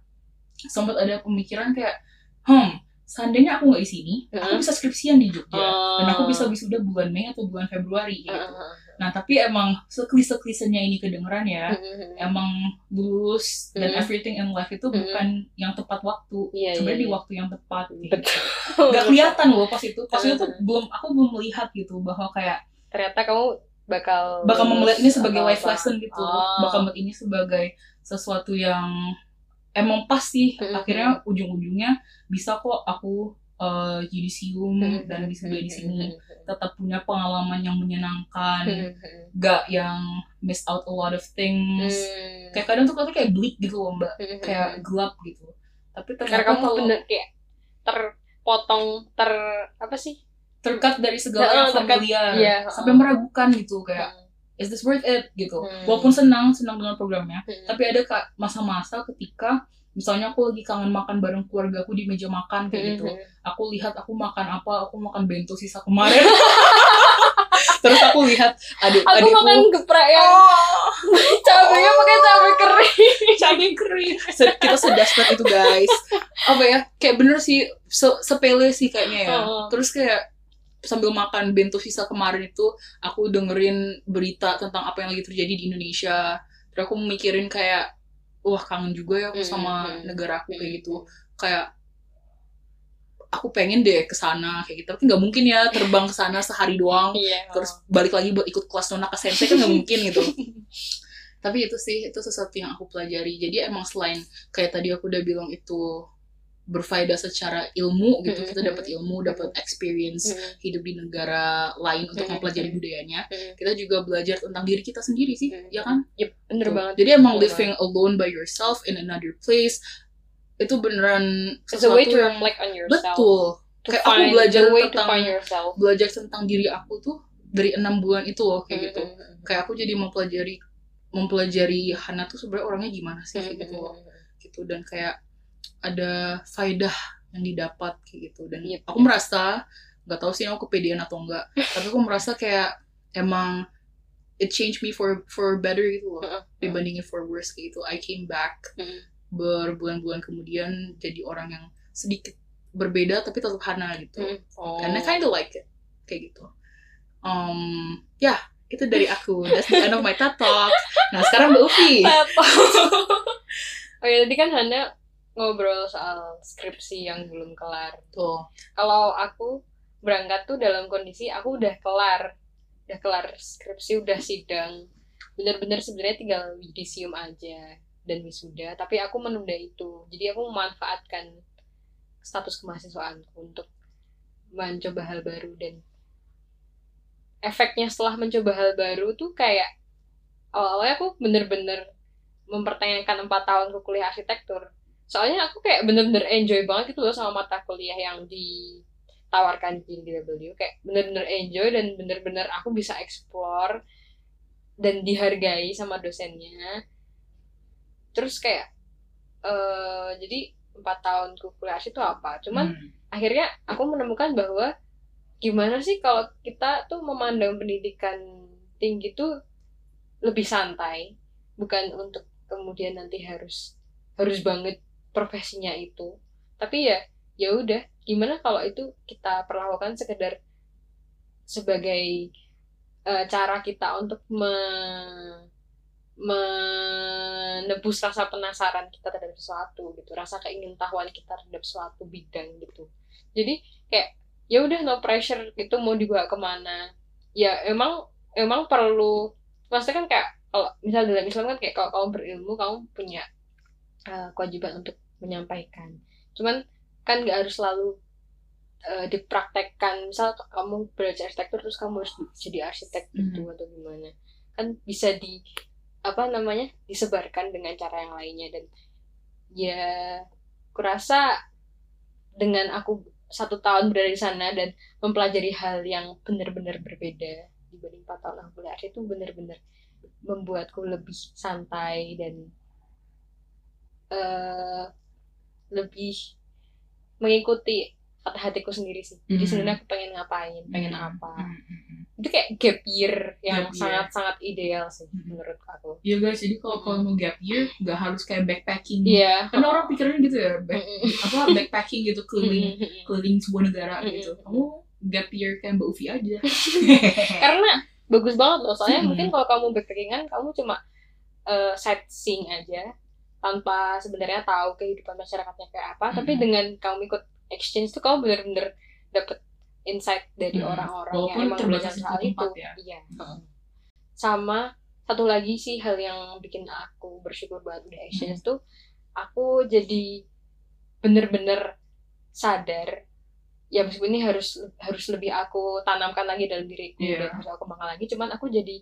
sempat ada pemikiran kayak hmm seandainya aku nggak di sini aku Mhm. bisa skripsian di Jogja dan aku Oh. bisa wisuda bulan Mei atau bulan Februari gitu. Heeh. Nah tapi emang seklise-klisenya ini kedengeran ya Mhm. emang lulus dan Mhm. everything in life itu Mhm. bukan yang tepat waktu Iya, sebenarnya iya, di iya. waktu yang tepat gitu. Betul. nggak kelihatan loh pas itu pas itu tuh belum aku belum melihat gitu bahwa kayak Ternyata kamu bakal bakal melihat ini sebagai life apa. lesson gitu Oh. bakal melihat ini sebagai sesuatu yang emang pas sih Mhm. akhirnya ujung-ujungnya bisa kok aku eh, yudisium Mhm. dan wisuda di sini. Mhm. tetap punya pengalaman yang menyenangkan. Gak yang miss out a lot of things. Kayak kadang tuh kayak bleak gitu loh mbak. Kayak gelap gitu. Tapi karena ternyata kamu kalau bener kayak ter terpotong ter apa sih? Terkat dari segala Heeh, yang familiar iya, sampai meragukan gitu kayak is this worth it? gitu. Hmm. walaupun senang senang dengan programnya. Hmm. tapi ada masa-masa ketika misalnya aku lagi kangen makan bareng keluarga aku di meja makan kayak gitu. Aku lihat aku makan apa aku makan bento sisa kemarin. Terus aku lihat adik aku adikku makan geprek yang oh, cabenya pakai cabai kering. Cabai kering. Se- kita sedaspat itu guys. Apa ya? Kayak bener sih se- sepele sih kayaknya ya. Oh. terus kayak sambil makan bento sisa kemarin itu aku dengerin berita tentang apa yang lagi terjadi di Indonesia. Terus aku mikirin kayak wah kangen juga ya aku sama Hmm. negara aku kayak gitu. Kayak aku pengen deh ke sana kayak gitu. Tapi nggak mungkin ya terbang ke sana sehari doang iya terus balik lagi buat ikut kelas nona ke sensei kan nggak mungkin gitu. Tapi itu sih itu sesuatu yang aku pelajari. Jadi emang selain kayak tadi aku udah bilang itu berfaedah secara ilmu gitu. Kita dapat ilmu dapat experience Hmm. hidup di negara lain untuk mempelajari budayanya. Hmm. kita juga belajar tentang diri kita sendiri sih Mm. ya kan? Yep, bener Tuh. banget. Jadi emang Bener living alone by yourself in another place itu beneran it's a way to yang reflect on yourself. betul. To Kayak aku belajar tentang- belajar tentang diri aku tuh dari enam bulan itu loh kayak gitu. Hmm. kayak aku jadi mempelajari mempelajari Hana tuh sebenarnya orangnya gimana sih kayak gitu loh. Gitu dan kayak ada faedah yang didapat kayak gitu. Dan Yep. aku merasa nggak tahu sih aku kepedean atau enggak tapi aku merasa kayak emang it changed me for for better gitu loh dibandingin for worse kayak gitu. I came back berbulan-bulan kemudian jadi orang yang sedikit berbeda tapi tetap Hana gitu. Hmm. Oh. and I kinda like it kayak gitu. Um ya itu dari aku. That's the end of my TED talk. Nah sekarang Mbak Ufi oh ya tadi kan Hana ngobrol soal skripsi yang belum kelar. tuh Kalau aku berangkat tuh dalam kondisi aku udah kelar, udah kelar skripsi, udah sidang, bener-bener sebenarnya tinggal yudisium aja dan wisuda. Tapi aku menunda itu, jadi aku memanfaatkan status kemahasiswaanku untuk mencoba hal baru dan efeknya setelah mencoba hal baru tuh kayak awal-awalnya aku bener-bener mempertanyakan empat tahun ke kuliah arsitektur soalnya aku kayak bener-bener enjoy banget gitu loh sama mata kuliah yang ditawarkan di DW kayak bener-bener enjoy dan bener-bener aku bisa explore dan dihargai sama dosennya. Terus kayak eh jadi empat tahun kuliah itu apa? Cuman Hmm. akhirnya aku menemukan bahwa gimana sih kalau kita tuh memandang pendidikan tinggi tuh lebih santai bukan untuk kemudian nanti harus harus banget profesinya itu. Tapi ya ya udah gimana kalau itu kita perlakukan sekedar sebagai eh, cara kita untuk me- menebus rasa penasaran kita terhadap sesuatu gitu rasa keingintahuan kita terhadap suatu bidang gitu. Jadi kayak ya udah no pressure gitu mau dibawa ke mana. Ya emang emang perlu maksudnya kan kayak kalau misal dalam Islam kan kayak kalau kamu berilmu kamu punya uh, kewajiban untuk menyampaikan. Cuman kan nggak harus selalu uh, dipraktekkan misal kamu belajar arsitektur terus kamu harus jadi arsitek gitu atau gimana. Kan bisa di apa namanya disebarkan dengan cara yang lainnya dan ya kurasa dengan aku satu tahun berada di sana dan mempelajari hal yang benar-benar berbeda dibanding empat tahun aku kuliah itu benar-benar membuatku lebih santai dan eh lebih mengikuti kata hatiku sendiri sih. Jadi Hmm. sebenarnya aku pengen ngapain, pengen Hmm, apa. hmm, hmm, hmm. Itu kayak gap year yang Gap year. sangat-sangat ideal sih Hmm. menurut aku. Iya guys, jadi kalau kalau mau gap year nggak harus kayak backpacking. Iya. Karena orang pikirnya gitu ya, back, Mm-mm. apa backpacking gitu keliling keliling sebuah negara gitu. Kamu gap year kayak Mbak Ufi aja. Karena bagus banget loh. Soalnya Hmm. mungkin kalau kamu backpackingan kamu cuma eh, sightseeing aja tanpa sebenarnya tahu kehidupan masyarakatnya kayak apa. Tapi Mm-mm. dengan kamu ikut exchange tuh kamu bener-bener dapet insight dari Mm. orang-orang yang emang belajar soal itu. ya. Iya. Sama satu lagi sih hal yang bikin aku bersyukur banget udah exchange Hmm. tuh aku jadi bener-bener sadar ya meskipun ini harus harus lebih aku tanamkan lagi dalam diriku Iya. dan harus aku kembangkan lagi cuman aku jadi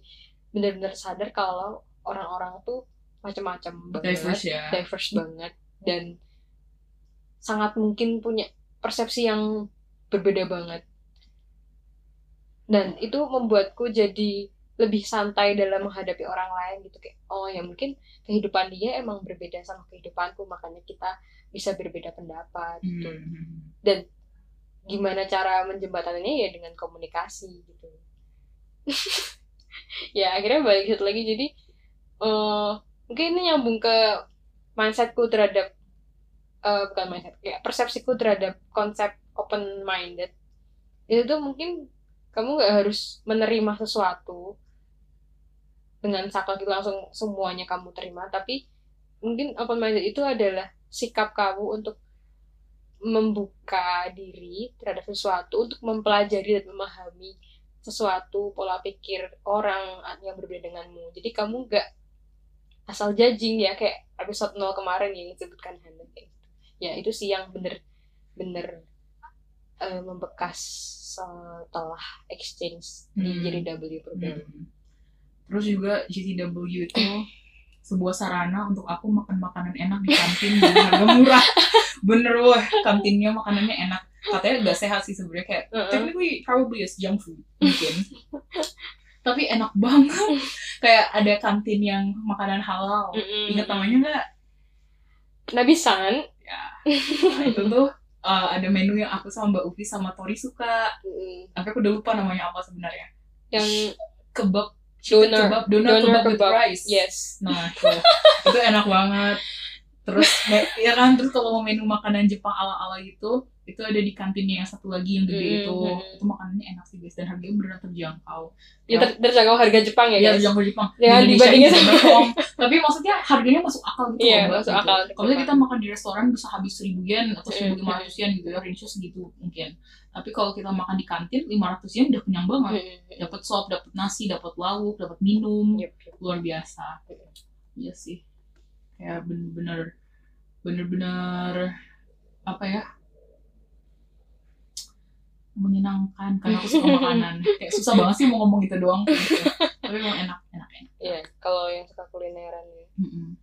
bener-bener sadar kalau orang-orang tuh macam-macam banget Diverse ya. diverse banget dan sangat mungkin punya persepsi yang berbeda banget. Dan itu membuatku jadi lebih santai dalam menghadapi orang lain gitu kayak oh ya mungkin kehidupan dia emang berbeda sama kehidupanku makanya kita bisa berbeda pendapat gitu. Hmm. gimana cara menjembatannya ya dengan komunikasi gitu. Ya akhirnya balik satu lagi. Jadi eh mungkin ini nyambung ke mindsetku terhadap eh bukan mindset ya persepsiku terhadap konsep open minded itu tuh mungkin kamu nggak harus menerima sesuatu dengan saklek itu langsung semuanya kamu terima tapi mungkin open minded itu adalah sikap kamu untuk membuka diri terhadap sesuatu untuk mempelajari dan memahami sesuatu pola pikir orang yang berbeda denganmu. Jadi kamu nggak asal judging ya kayak episode 0 kemarin yang disebutkan Hannah kayak gitu. ya itu sih yang bener-bener eh, membekas setelah exchange di Hmm. JDW program Hmm. Terus juga GTW itu sebuah sarana untuk aku makan makanan enak di kantin dengan harga murah. Bener wah, kantinnya makanannya enak. Katanya gak sehat sih sebenarnya kayak Heeh. technically probably is junk food mungkin. Tapi enak banget. kayak ada kantin yang makanan halal. Mm-mm. Ingat namanya nggak? Nabisan Nah, itu tuh uh, ada menu yang aku sama Mbak Ufi sama Tori suka. Mm-mm. Tapi aku udah lupa namanya apa sebenarnya. yang Kebab Doner. kebab, doner, Doner kebab, with kebab. rice. yes Nah, itu, itu enak banget. Terus, ya kan, terus kalau mau menu makanan Jepang ala-ala gitu, itu ada di kantinnya yang satu lagi yang gede Mm, itu. mm. Itu makanannya enak sih guys, dan harganya beneran terjangkau. ya, ter- terjangkau harga Jepang ya Ya, guys terjangkau Jepang. Ya, Di dibandingin ini sama-. Tapi maksudnya harganya masuk akal gitu Iya, loh, masuk gitu. akal. Kalau kita makan di restoran bisa habis 1000 yen atau Mm, 1500 yen gitu ya, range segitu mungkin. Tapi kalau kita makan di kantin 500 yen udah kenyang banget. Mm-mm. Dapat sop, dapat nasi, dapat lauk, dapat minum Yep, yep. luar biasa iya sih kayak bener-bener bener-bener apa ya menyenangkan karena aku suka makanan kayak susah banget sih mau ngomong gitu doang gitu. tapi emang enak enak enak Iya, kalau yang suka kulineran ya. Mm-mm.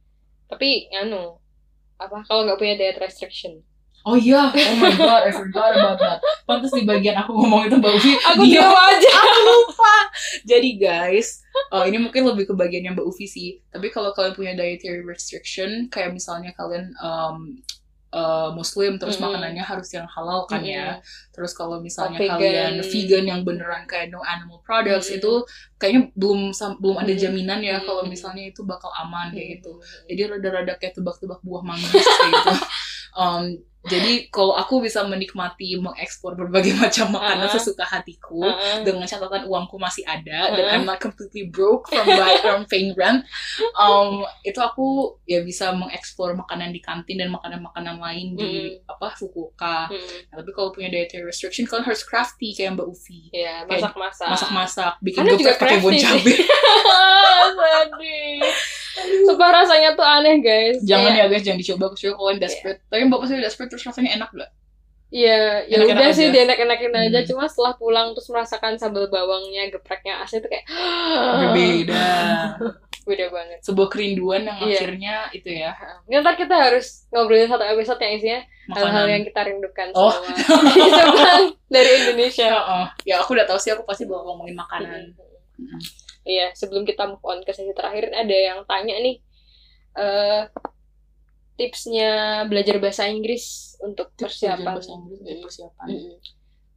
Tapi anu apa kalau nggak punya diet restriction? Oh iya oh my god I forgot about that. Pantas di bagian aku ngomong itu mbak Ufi Aku dia diam aja. aku lupa. Jadi guys oh, ini mungkin lebih ke bagiannya mbak Ufi sih. Tapi kalau kalian punya dietary restriction kayak misalnya kalian um, uh, muslim terus Mm-mm. makanannya harus yang halal kan ya. Terus kalau misalnya Oh, vegan. kalian vegan yang beneran kayak no animal products Mm-mm. itu kayaknya belum belum ada jaminan ya kalau misalnya itu bakal aman kayak gitu. Jadi rada-rada kayak tebak-tebak buah manggis kayak gitu. Um, jadi kalau aku bisa menikmati mengekspor berbagai macam makanan Uh-uh. sesuka hatiku Uh-uh. dengan catatan uangku masih ada dan Uh-uh. I'm not completely broke from buy from paying rent um, itu aku ya bisa mengeksplor makanan di kantin dan makanan-makanan lain di apa Fukuoka Mm-mm. Nah, tapi kalau punya dietary restriction kalian harus crafty kayak Mbak Ufi Iya, Kayak masak-masak. masak-masak bikin geprek pakai bon cabe. Sedih. Sumpah rasanya tuh aneh guys. jangan Kayak, ya guys jangan dicoba kecuali kalian desperate tapi Mbak pasti desperate terus rasanya enak gak? Iya, ya udah sih aja. dienak-enakin aja. Hmm. Cuma setelah pulang terus merasakan sambal bawangnya, gepreknya asli tuh kayak berbeda beda banget. sebuah kerinduan yang Iya. akhirnya itu ya Ya, ntar kita harus ngobrolin satu episode yang isinya hal-hal yang kita rindukan Oh. selama Jepang dari Indonesia. Heeh. ya aku udah tahu sih aku pasti bakal ngomongin makanan Mm-mm. Iya, sebelum kita move on ke sesi terakhir ada yang tanya nih eh tipsnya belajar bahasa Inggris untuk Tips persiapan. bahasa Inggris untuk Mm. persiapan Mm-mm.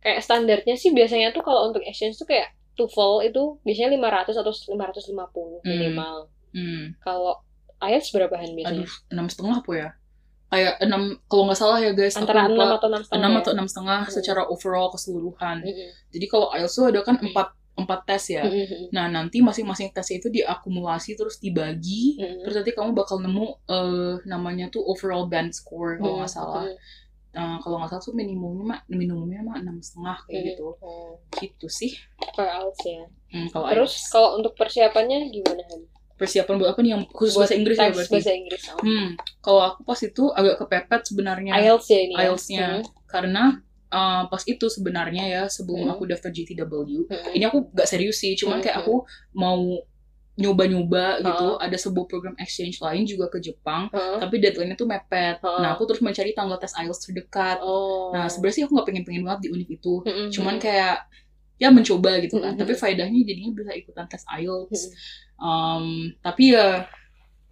Kayak standarnya sih biasanya tuh kalau untuk exchange tuh kayak TOEFL itu biasanya 500 atau 550 Hmm. minimal. hmm. Kalau IELTS berapa Han biasanya? aduh enam setengah apa ya kayak enam kalau nggak salah ya guys Antara aku 6 lupa. atau 6 setengah. enam ya? atau enam setengah Hmm. secara overall keseluruhan Mm-mm. jadi kalau IELTS tuh ada kan empat empat tes ya Mm-mm. nah nanti masing-masing tes itu diakumulasi terus dibagi Mm-mm. terus nanti kamu bakal nemu eh namanya tuh overall band score kalau nggak salah Mm-mm. Nah, kalau nggak salah tuh minimumnya mah minimumnya mah enam setengah kayak Mm-mm. gitu Oh, gitu sih Kalau IELTS ya. Hmm, kalau Terus IELTS. kalau untuk persiapannya gimana persiapan buat apa nih yang khusus Buat bahasa Inggris ya berarti bahasa Inggris. Oh. hmm kalau aku pas itu agak kepepet sebenarnya IELTS ya ini. ya? IELTS-nya Hmm. karena uh, pas itu sebenarnya ya sebelum Hmm. aku daftar GTW Hmm. ini aku gak serius sih cuman kayak Hmm. aku mau nyoba-nyoba gitu ada sebuah program exchange lain juga ke Jepang Heeh. tapi deadline-nya tuh mepet Heeh. nah aku terus mencari tanggal tes IELTS terdekat Oh. nah sebenarnya sih aku nggak pengen-pengen banget di univ itu Mm-mm. cuman kayak ya mencoba gitu kan Mm-mm. tapi faedahnya jadinya bisa ikutan tes IELTS Mm-mm. Um, tapi ya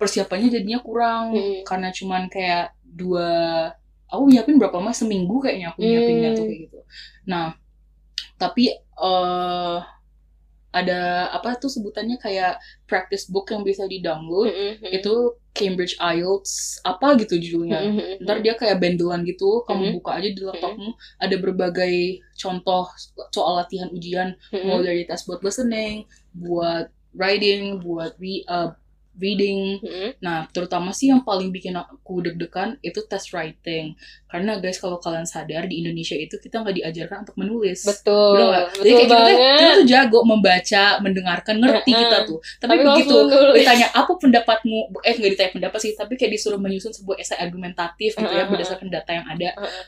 persiapannya jadinya kurang Mm-mm. karena cuman kayak dua aku nyiapin berapa lama seminggu kayaknya aku nyiapinnya Mm. tuh kayak gitu nah tapi eh ada apa tuh sebutannya kayak practice book yang bisa di download Mm-mm. itu Cambridge IELTS apa gitu judulnya Mm-mm. ntar dia kayak bendelan gitu kamu Mhm. buka aja di laptopmu ada berbagai contoh soal latihan ujian Mm-mm. mulai dari tes buat listening buat writing buat re- uh, reading Mm-mm. nah terutama sih yang paling bikin aku deg-degan itu tes writing karena guys kalau kalian sadar di Indonesia itu kita nggak diajarkan untuk menulis Betul. Nggak? Betul Jadi kayak kita, tuh- banget. kita tuh jago membaca, mendengarkan, ngerti Heeh. kita tuh. Tapi, Tapi begitu ditanya apa pendapatmu, eh nggak ditanya pendapat sih, tapi kayak disuruh menyusun sebuah esai argumentatif gitu ya Heeh, berdasarkan data yang ada. Heeh.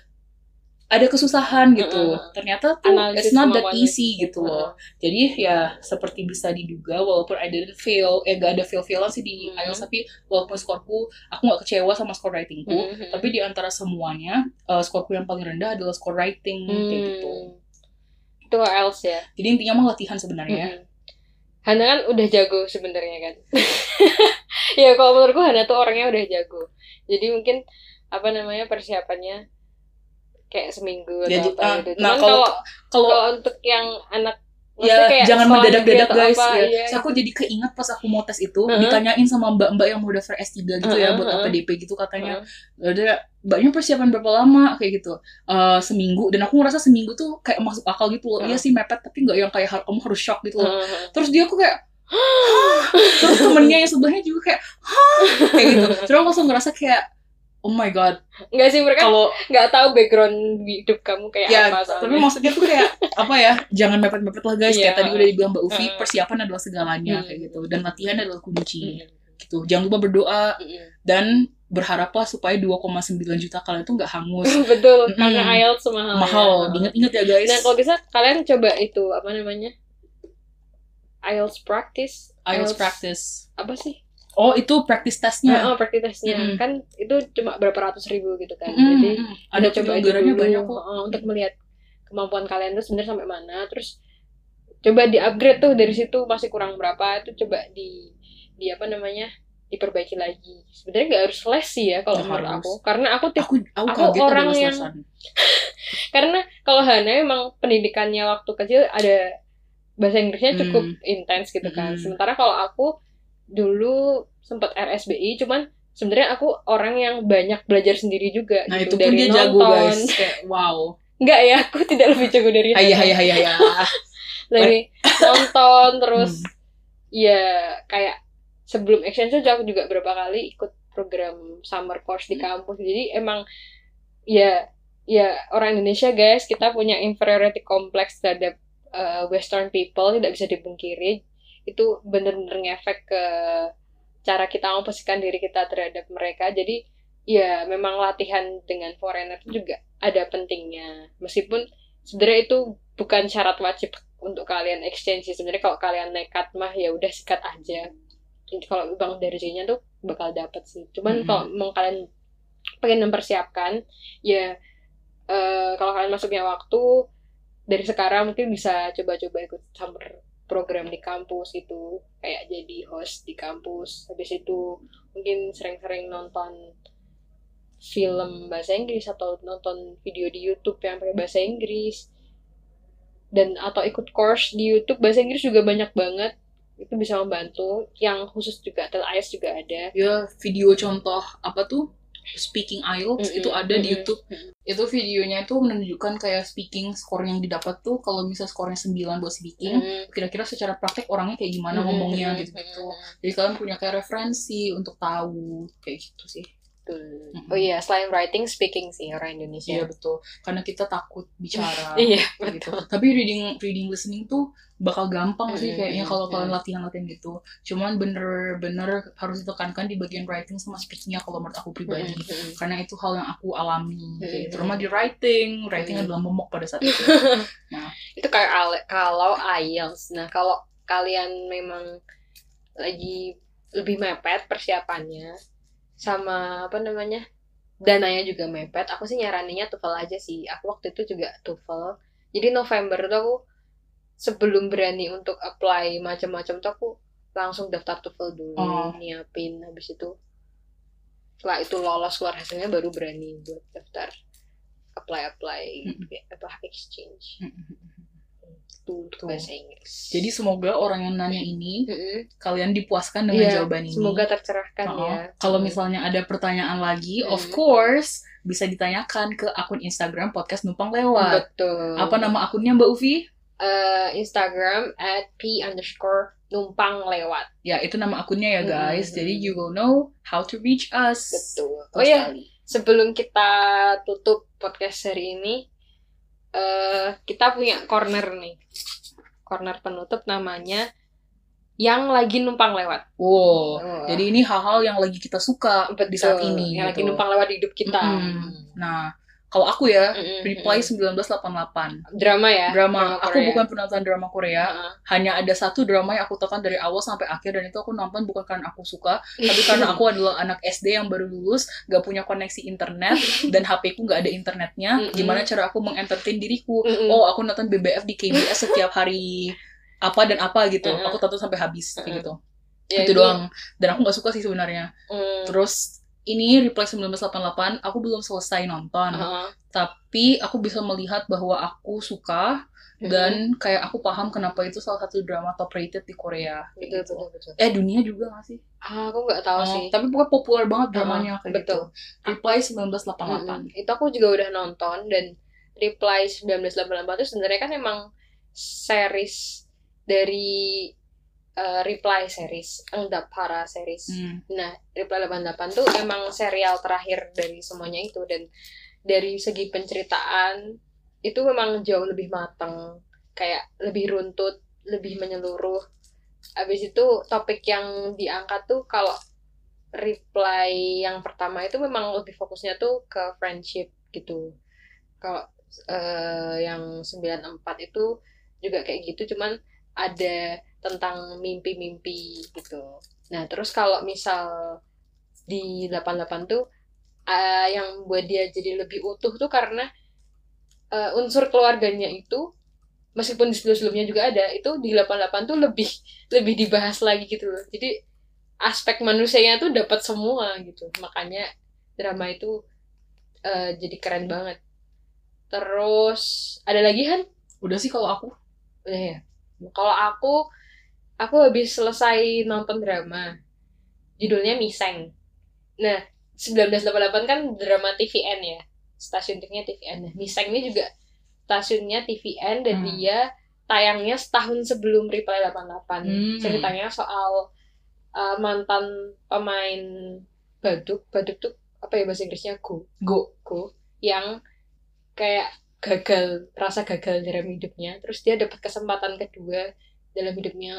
Ada kesusahan gitu. Heeh. Ternyata tuh Analisis it's not that easy gitu loh. Jadi ya seperti bisa diduga walaupun I didn't fail, eh gak ada fail-failan sih di Hmm. IELTS tapi walaupun skorku aku nggak kecewa sama skor writingku. Mm-mm. Tapi di antara semuanya eh, skorku yang paling rendah adalah skor writing kayak gitu. Hmm. Itu else ya. Jadi intinya mah latihan sebenarnya. Mm-mm. Hana kan udah jago sebenarnya kan. ya kalau menurutku Hana tuh orangnya udah jago. Jadi mungkin apa namanya persiapannya kayak seminggu atau Ya, apa ah, gitu. nah kalau kalau untuk yang anak ya kayak jangan mendadak-dadak atau guys apa, ya. iya. So, aku jadi keinget pas aku mau tes itu Heeh. ditanyain sama mbak-mbak yang mau daftar S3 gitu ya Heeh, buat apa heeh. DP gitu katanya. Heeh. Ada mbaknya persiapan berapa lama kayak gitu. Eh seminggu dan aku ngerasa seminggu tuh kayak masuk akal gitu loh. Heeh. Iya sih mepet tapi nggak yang kayak kamu harus shock gitu loh. Heeh. Terus dia aku kayak "Hah?" terus temennya yang sebelahnya juga kayak Hah? kayak gitu. Terus aku langsung ngerasa kayak oh my god Enggak sih mereka kalau nggak tahu background hidup kamu kayak ya apa tapi soalnya. maksudnya tuh kayak apa ya jangan mepet-mepet lah guys Iya. kayak tadi udah dibilang Mbak Ufi persiapan adalah segalanya Hmm. kayak gitu dan latihan adalah kunci Mm-mm. gitu jangan lupa berdoa Mm-mm. dan berharaplah supaya 2,9 juta kalian tuh nggak hangus Betul, Mm-mm. karena IELTS mahal. mahal ya. diinget-inget ya guys Nah, kalau bisa kalian coba itu apa namanya? IELTS practice. IELTS practice Apa sih? Oh itu practice testnya Oh, practice testnya. Kan itu cuma berapa ratus ribu gitu kan. Mm-mm, Jadi ada coba aja dulu banyak kok oh, untuk melihat kemampuan kalian tuh sebenarnya sampai mana. Terus coba di upgrade tuh dari situ masih kurang berapa itu coba di di apa namanya diperbaiki lagi. Sebenarnya nggak harus les sih ya kalau menurut aku, karena aku tip aku aku, Aku orang yang- karena kalau Hana emang pendidikannya waktu kecil ada bahasa Inggrisnya cukup Hmm. intens gitu kan. Hmm. Sementara kalau aku dulu sempat RSBI, cuman sebenarnya aku orang yang banyak belajar sendiri juga nah gitu itu pun dia jago guys kayak wow Enggak ya, aku tidak lebih jago dari hayah Hana. hayah hayah hayah Dari nonton terus Hmm. ya kayak sebelum exchange tuh aku juga berapa kali ikut program summer course di Hmm. kampus. Jadi emang ya ya orang Indonesia guys kita punya inferiority complex terhadap uh, Western people tidak bisa dipungkiri itu bener-bener ngefek ke cara kita memposisikan diri kita terhadap mereka. Jadi ya memang latihan dengan foreigner itu juga ada pentingnya. Meskipun sebenarnya itu bukan syarat wajib untuk kalian exchange sih. Sebenarnya kalau kalian nekat mah ya udah sikat aja. Kalau bang dari nya tuh bakal dapet sih. Cuman Mhm. kalau mau kalian pengen mempersiapkan ya eh, kalau kalian masuknya waktu dari sekarang mungkin bisa coba-coba ikut summer program di kampus itu kayak jadi host di kampus. Habis itu mungkin sering-sering nonton film bahasa Inggris atau nonton video di YouTube yang pakai bahasa Inggris. Dan atau ikut course di YouTube bahasa Inggris juga banyak banget. Itu bisa membantu. Yang khusus juga TLIS juga ada. Ya video contoh apa tuh speaking IELTS Mm-mm, itu ada di YouTube mm-mm. itu videonya itu menunjukkan kayak speaking skor yang didapat tuh kalau misal skornya 9 buat speaking Mm. kira-kira secara praktek orangnya kayak gimana Mm, ngomongnya mm, gitu-gitu mm, jadi kalian punya kayak referensi untuk tahu kayak gitu sih betul. Oh iya, selain writing, speaking sih orang Indonesia. iya betul karena kita takut bicara Iya, gitu betul. tapi reading reading listening tuh bakal gampang sih kayaknya kalau mm. kalian latihan-latihan gitu cuman bener-bener harus ditekankan di bagian writing sama speakingnya kalau menurut aku pribadi Mm, karena itu hal yang aku alami gitu. Terutama di writing writing adalah momok pada saat itu Itu kayak kalau IELTS. Nah, kalau kalian memang lagi lebih mepet persiapannya sama apa namanya dananya juga mepet aku sih nyaraninnya TOEFL aja sih aku waktu itu juga TOEFL jadi November tuh aku sebelum berani untuk apply macam-macam tuh aku langsung daftar TOEFL dulu Oh. nyiapin habis itu setelah itu lolos keluar hasilnya baru berani buat daftar apply apply Mm-mm. apa exchange Mm-mm. Untuk Tuh. bahasa Inggris Jadi semoga orang yang nanya ini Mm-mm. kalian dipuaskan dengan Iya, jawaban ini. semoga tercerahkan Oh, ya Kalau misalnya ada pertanyaan lagi, of Hmm. course bisa ditanyakan ke akun Instagram podcast numpang lewat. betul Apa nama akunnya Mbak Uvi? Eh, Instagram at p underscore numpang lewat Ya itu nama akunnya ya guys. Hmm. Jadi you will know how to reach us. betul oh ya sebelum kita tutup podcast hari ini eh kita punya corner nih corner penutup namanya yang lagi numpang lewat Wow. Oh. Jadi ini hal-hal yang lagi kita suka di saat Betul, ini. yang lagi gitu. numpang lewat di hidup kita Mm-mm. Nah, kalau aku ya, Mm-mm, Reply mm-mm. 1988. drama ya Drama. Aku Korea. bukan penonton drama Korea. Heeh. Hanya ada satu drama yang aku tonton dari awal sampai akhir dan itu aku nonton bukan karena aku suka, tapi karena aku adalah anak SD yang baru lulus, gak punya koneksi internet dan HP ku gak ada internetnya. Mm-mm. Gimana cara aku mengentertain diriku? Mm-mm. Oh, aku nonton BBF di KBS setiap hari apa dan apa gitu. Mm-mm. Aku tonton sampai habis kayak Mm-mm. gitu. Ya, itu doang. Dan aku gak suka sih sebenarnya. Mm. Terus ini Reply 1988 aku belum selesai nonton, Heeh. tapi aku bisa melihat bahwa aku suka Mm-mm. dan kayak aku paham kenapa itu salah satu drama top rated di Korea. betul gitu. betul betul Eh dunia juga gak sih? ah aku nggak tahu Oh, sih Tapi pokoknya populer banget dramanya kayak betul. gitu. Reply 1988. Mm-mm. Itu aku juga udah nonton dan Reply 1988 itu sebenarnya kan emang series dari eh, Reply series, Enggak Para series. Hmm. Nah, Reply 88 tuh emang serial terakhir dari semuanya itu dan dari segi penceritaan itu memang jauh lebih matang, kayak lebih runtut, lebih menyeluruh. Abis itu topik yang diangkat tuh kalau reply yang pertama itu memang lebih fokusnya tuh ke friendship gitu. Kalau eh, yang 94 itu juga kayak gitu, cuman ada tentang mimpi-mimpi gitu. Nah, terus kalau misal di 88 tuh eh, yang buat dia jadi lebih utuh tuh karena eh, unsur keluarganya itu meskipun di sebelum-sebelumnya juga ada, itu di 88 tuh lebih lebih dibahas lagi gitu loh. Jadi aspek manusianya tuh dapat semua gitu. Makanya drama itu eh, jadi keren banget. Terus ada lagi Han? Udah sih kalau aku. Udah ya. Kalau aku aku habis selesai nonton drama. Judulnya Miseng. Nah, 1988 kan drama TVN ya. Stasiun TV-nya TVN. Nah, Miseng ini juga stasiunnya TVN dan Hmm. dia tayangnya setahun sebelum Reply 88. Hmm. Ceritanya soal uh, mantan pemain baduk. Baduk tuh apa ya bahasa Inggrisnya? Go. Go. Go. Yang kayak gagal, rasa gagal dalam hidupnya. Terus dia dapat kesempatan kedua dalam hidupnya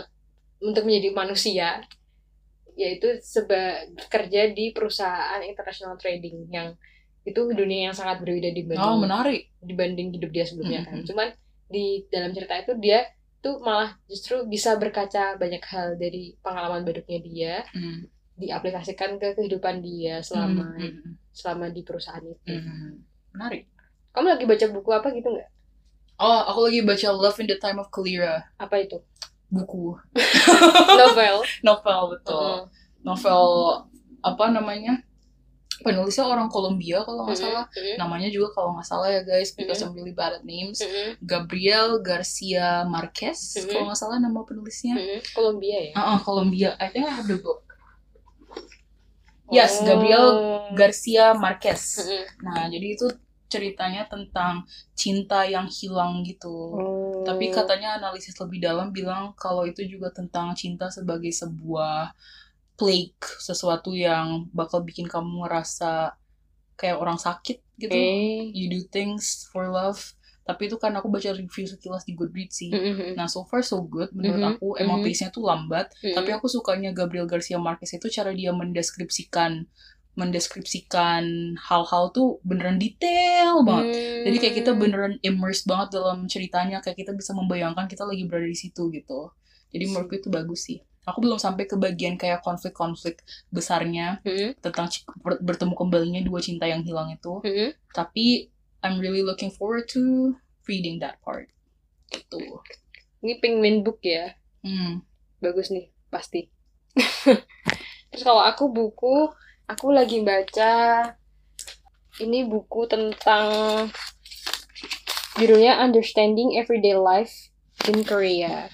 untuk menjadi manusia yaitu seba kerja di perusahaan international trading yang itu dunia yang sangat berbeda dibanding Oh, menarik. dibanding hidup dia sebelumnya kan. Mhm. Cuman di dalam cerita itu dia tuh malah justru bisa berkaca banyak hal dari pengalaman baduknya dia Hmm. diaplikasikan ke kehidupan dia selama Hmm, hmm, selama di perusahaan itu. hmm. Menarik. Kamu lagi baca buku apa gitu nggak? Oh, aku lagi baca Love in the Time of Kalira. Apa itu? Buku. Novel. Novel, betul. Heeh. Novel, apa namanya? Penulisnya orang Kolombia kalau nggak salah. mhm, Namanya juga kalau nggak salah ya guys, because Mhm. I'm really bad at names. mhm, Gabriel Garcia Marquez, Mhm. kalau nggak salah nama penulisnya. mhm. Kolombia ya? Ah, ah, Kolombia. I think I have the book. Yes, Gabriel Oh. Garcia Marquez. Nah, jadi itu ceritanya tentang cinta yang hilang gitu. Oh. Tapi katanya analisis lebih dalam bilang kalau itu juga tentang cinta sebagai sebuah plague, sesuatu yang bakal bikin kamu ngerasa kayak orang sakit gitu. Eh. You do things for love. Tapi itu kan aku baca review sekilas di Goodreads sih. Mhm, Nah, so far so good menurut Mhm, aku. Emang mhm. pace-nya tuh lambat, mhm. tapi aku sukanya Gabriel Garcia Marquez itu cara dia mendeskripsikan mendeskripsikan hal-hal tuh beneran detail banget. Jadi kayak kita Hmm. beneran immersed banget dalam ceritanya, kayak kita bisa membayangkan kita lagi berada di situ gitu. Jadi menurutku itu bagus sih. aku belum sampai ke bagian kayak konflik-konflik besarnya Mm-mm. tentang bertemu kembalinya dua cinta yang hilang itu Mm-mm. tapi I'm really looking forward to reading that part gitu Ini penguin book ya. hmm. Bagus nih, pasti. Terus kalau aku buku, aku lagi baca ini buku tentang judulnya Understanding Everyday Life in Korea.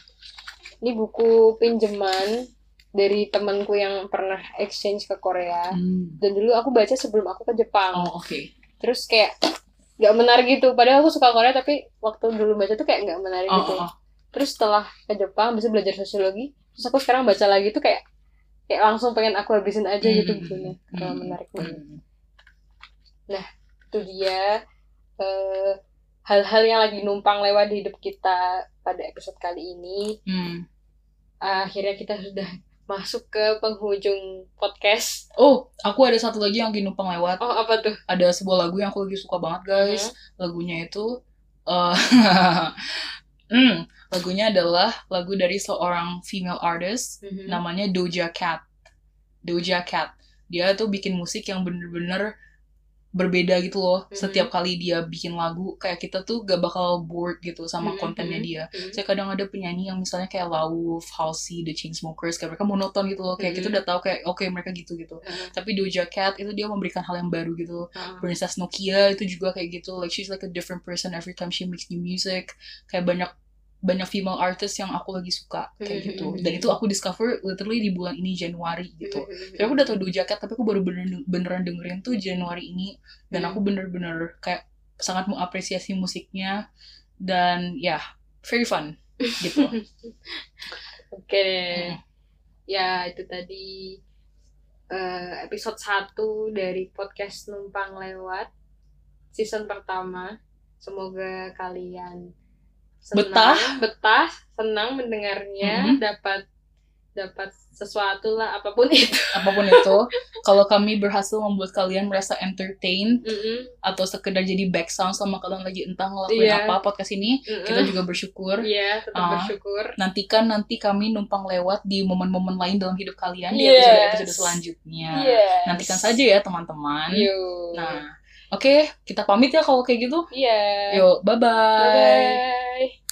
Ini buku pinjaman dari temanku yang pernah exchange ke Korea. Hmm. Dan dulu aku baca sebelum aku ke Jepang. oh oke Terus kayak nggak menarik gitu. Padahal aku suka Korea tapi waktu dulu baca tuh kayak nggak menarik Oh, gitu. oh, oh. Terus setelah ke Jepang bisa belajar sosiologi. Terus aku sekarang baca lagi tuh kayak kayak langsung pengen aku habisin aja gitu Hmm. bukunya. Karena Hmm. menarik banget. Hmm. Itu dia eh, hal-hal yang lagi numpang lewat di hidup kita pada episode kali ini. Hmm. Akhirnya kita sudah masuk ke penghujung podcast. oh aku ada satu lagi yang lagi numpang lewat Oh, apa tuh? ada sebuah lagu yang aku lagi suka banget guys lagunya itu eh hmm, lagunya adalah lagu dari seorang female artist Mhm. namanya Doja Cat. Doja Cat. Dia tuh bikin musik yang bener-bener berbeda gitu loh. Mhm. Setiap kali dia bikin lagu, kayak kita tuh gak bakal bored gitu sama Mhm. kontennya dia. Mhm. Saya kadang ada penyanyi yang misalnya kayak Lauf, Halsey, The Chainsmokers, kayak mereka monoton gitu loh. Kayak Mhm. kita udah tahu kayak oke mereka gitu gitu. Mhm. Tapi Doja Cat itu dia memberikan hal yang baru gitu. Mhm. Princess Nokia itu juga kayak gitu like she's like a different person every time she makes new music kayak banyak banyak female artist yang aku lagi suka kayak Mhm, gitu mhm, dan mhm. itu aku discover literally di bulan ini Januari gitu. Jadi aku udah tau Doja Cat tapi aku baru beneran, beneran dengerin tuh Januari ini dan Hmm. aku bener-bener kayak sangat mengapresiasi musiknya dan ya very fun gitu Oke. Hmm. Ya, itu tadi eh, episode 1 dari podcast Numpang Lewat season pertama. Semoga kalian senang, Betah. betah, senang mendengarnya, Mhm. dapat dapat sesuatu lah apa pun itu. apa pun itu kalau kami berhasil membuat kalian merasa entertain Mm-mm. atau sekedar jadi back sound sama kalian lagi entah ngelakuin Iya. apa podcast ini Mm-mm. kita juga bersyukur Iya, tetap Ah. bersyukur. nantikan nanti kami numpang lewat di momen-momen lain dalam hidup kalian di Yes. episode-episode selanjutnya. Yes. Nantikan saja ya teman-teman. Nah, Oke, kita pamit ya kalau kayak gitu. Iya. Yeah. Yuk, bye-bye. Bye-bye.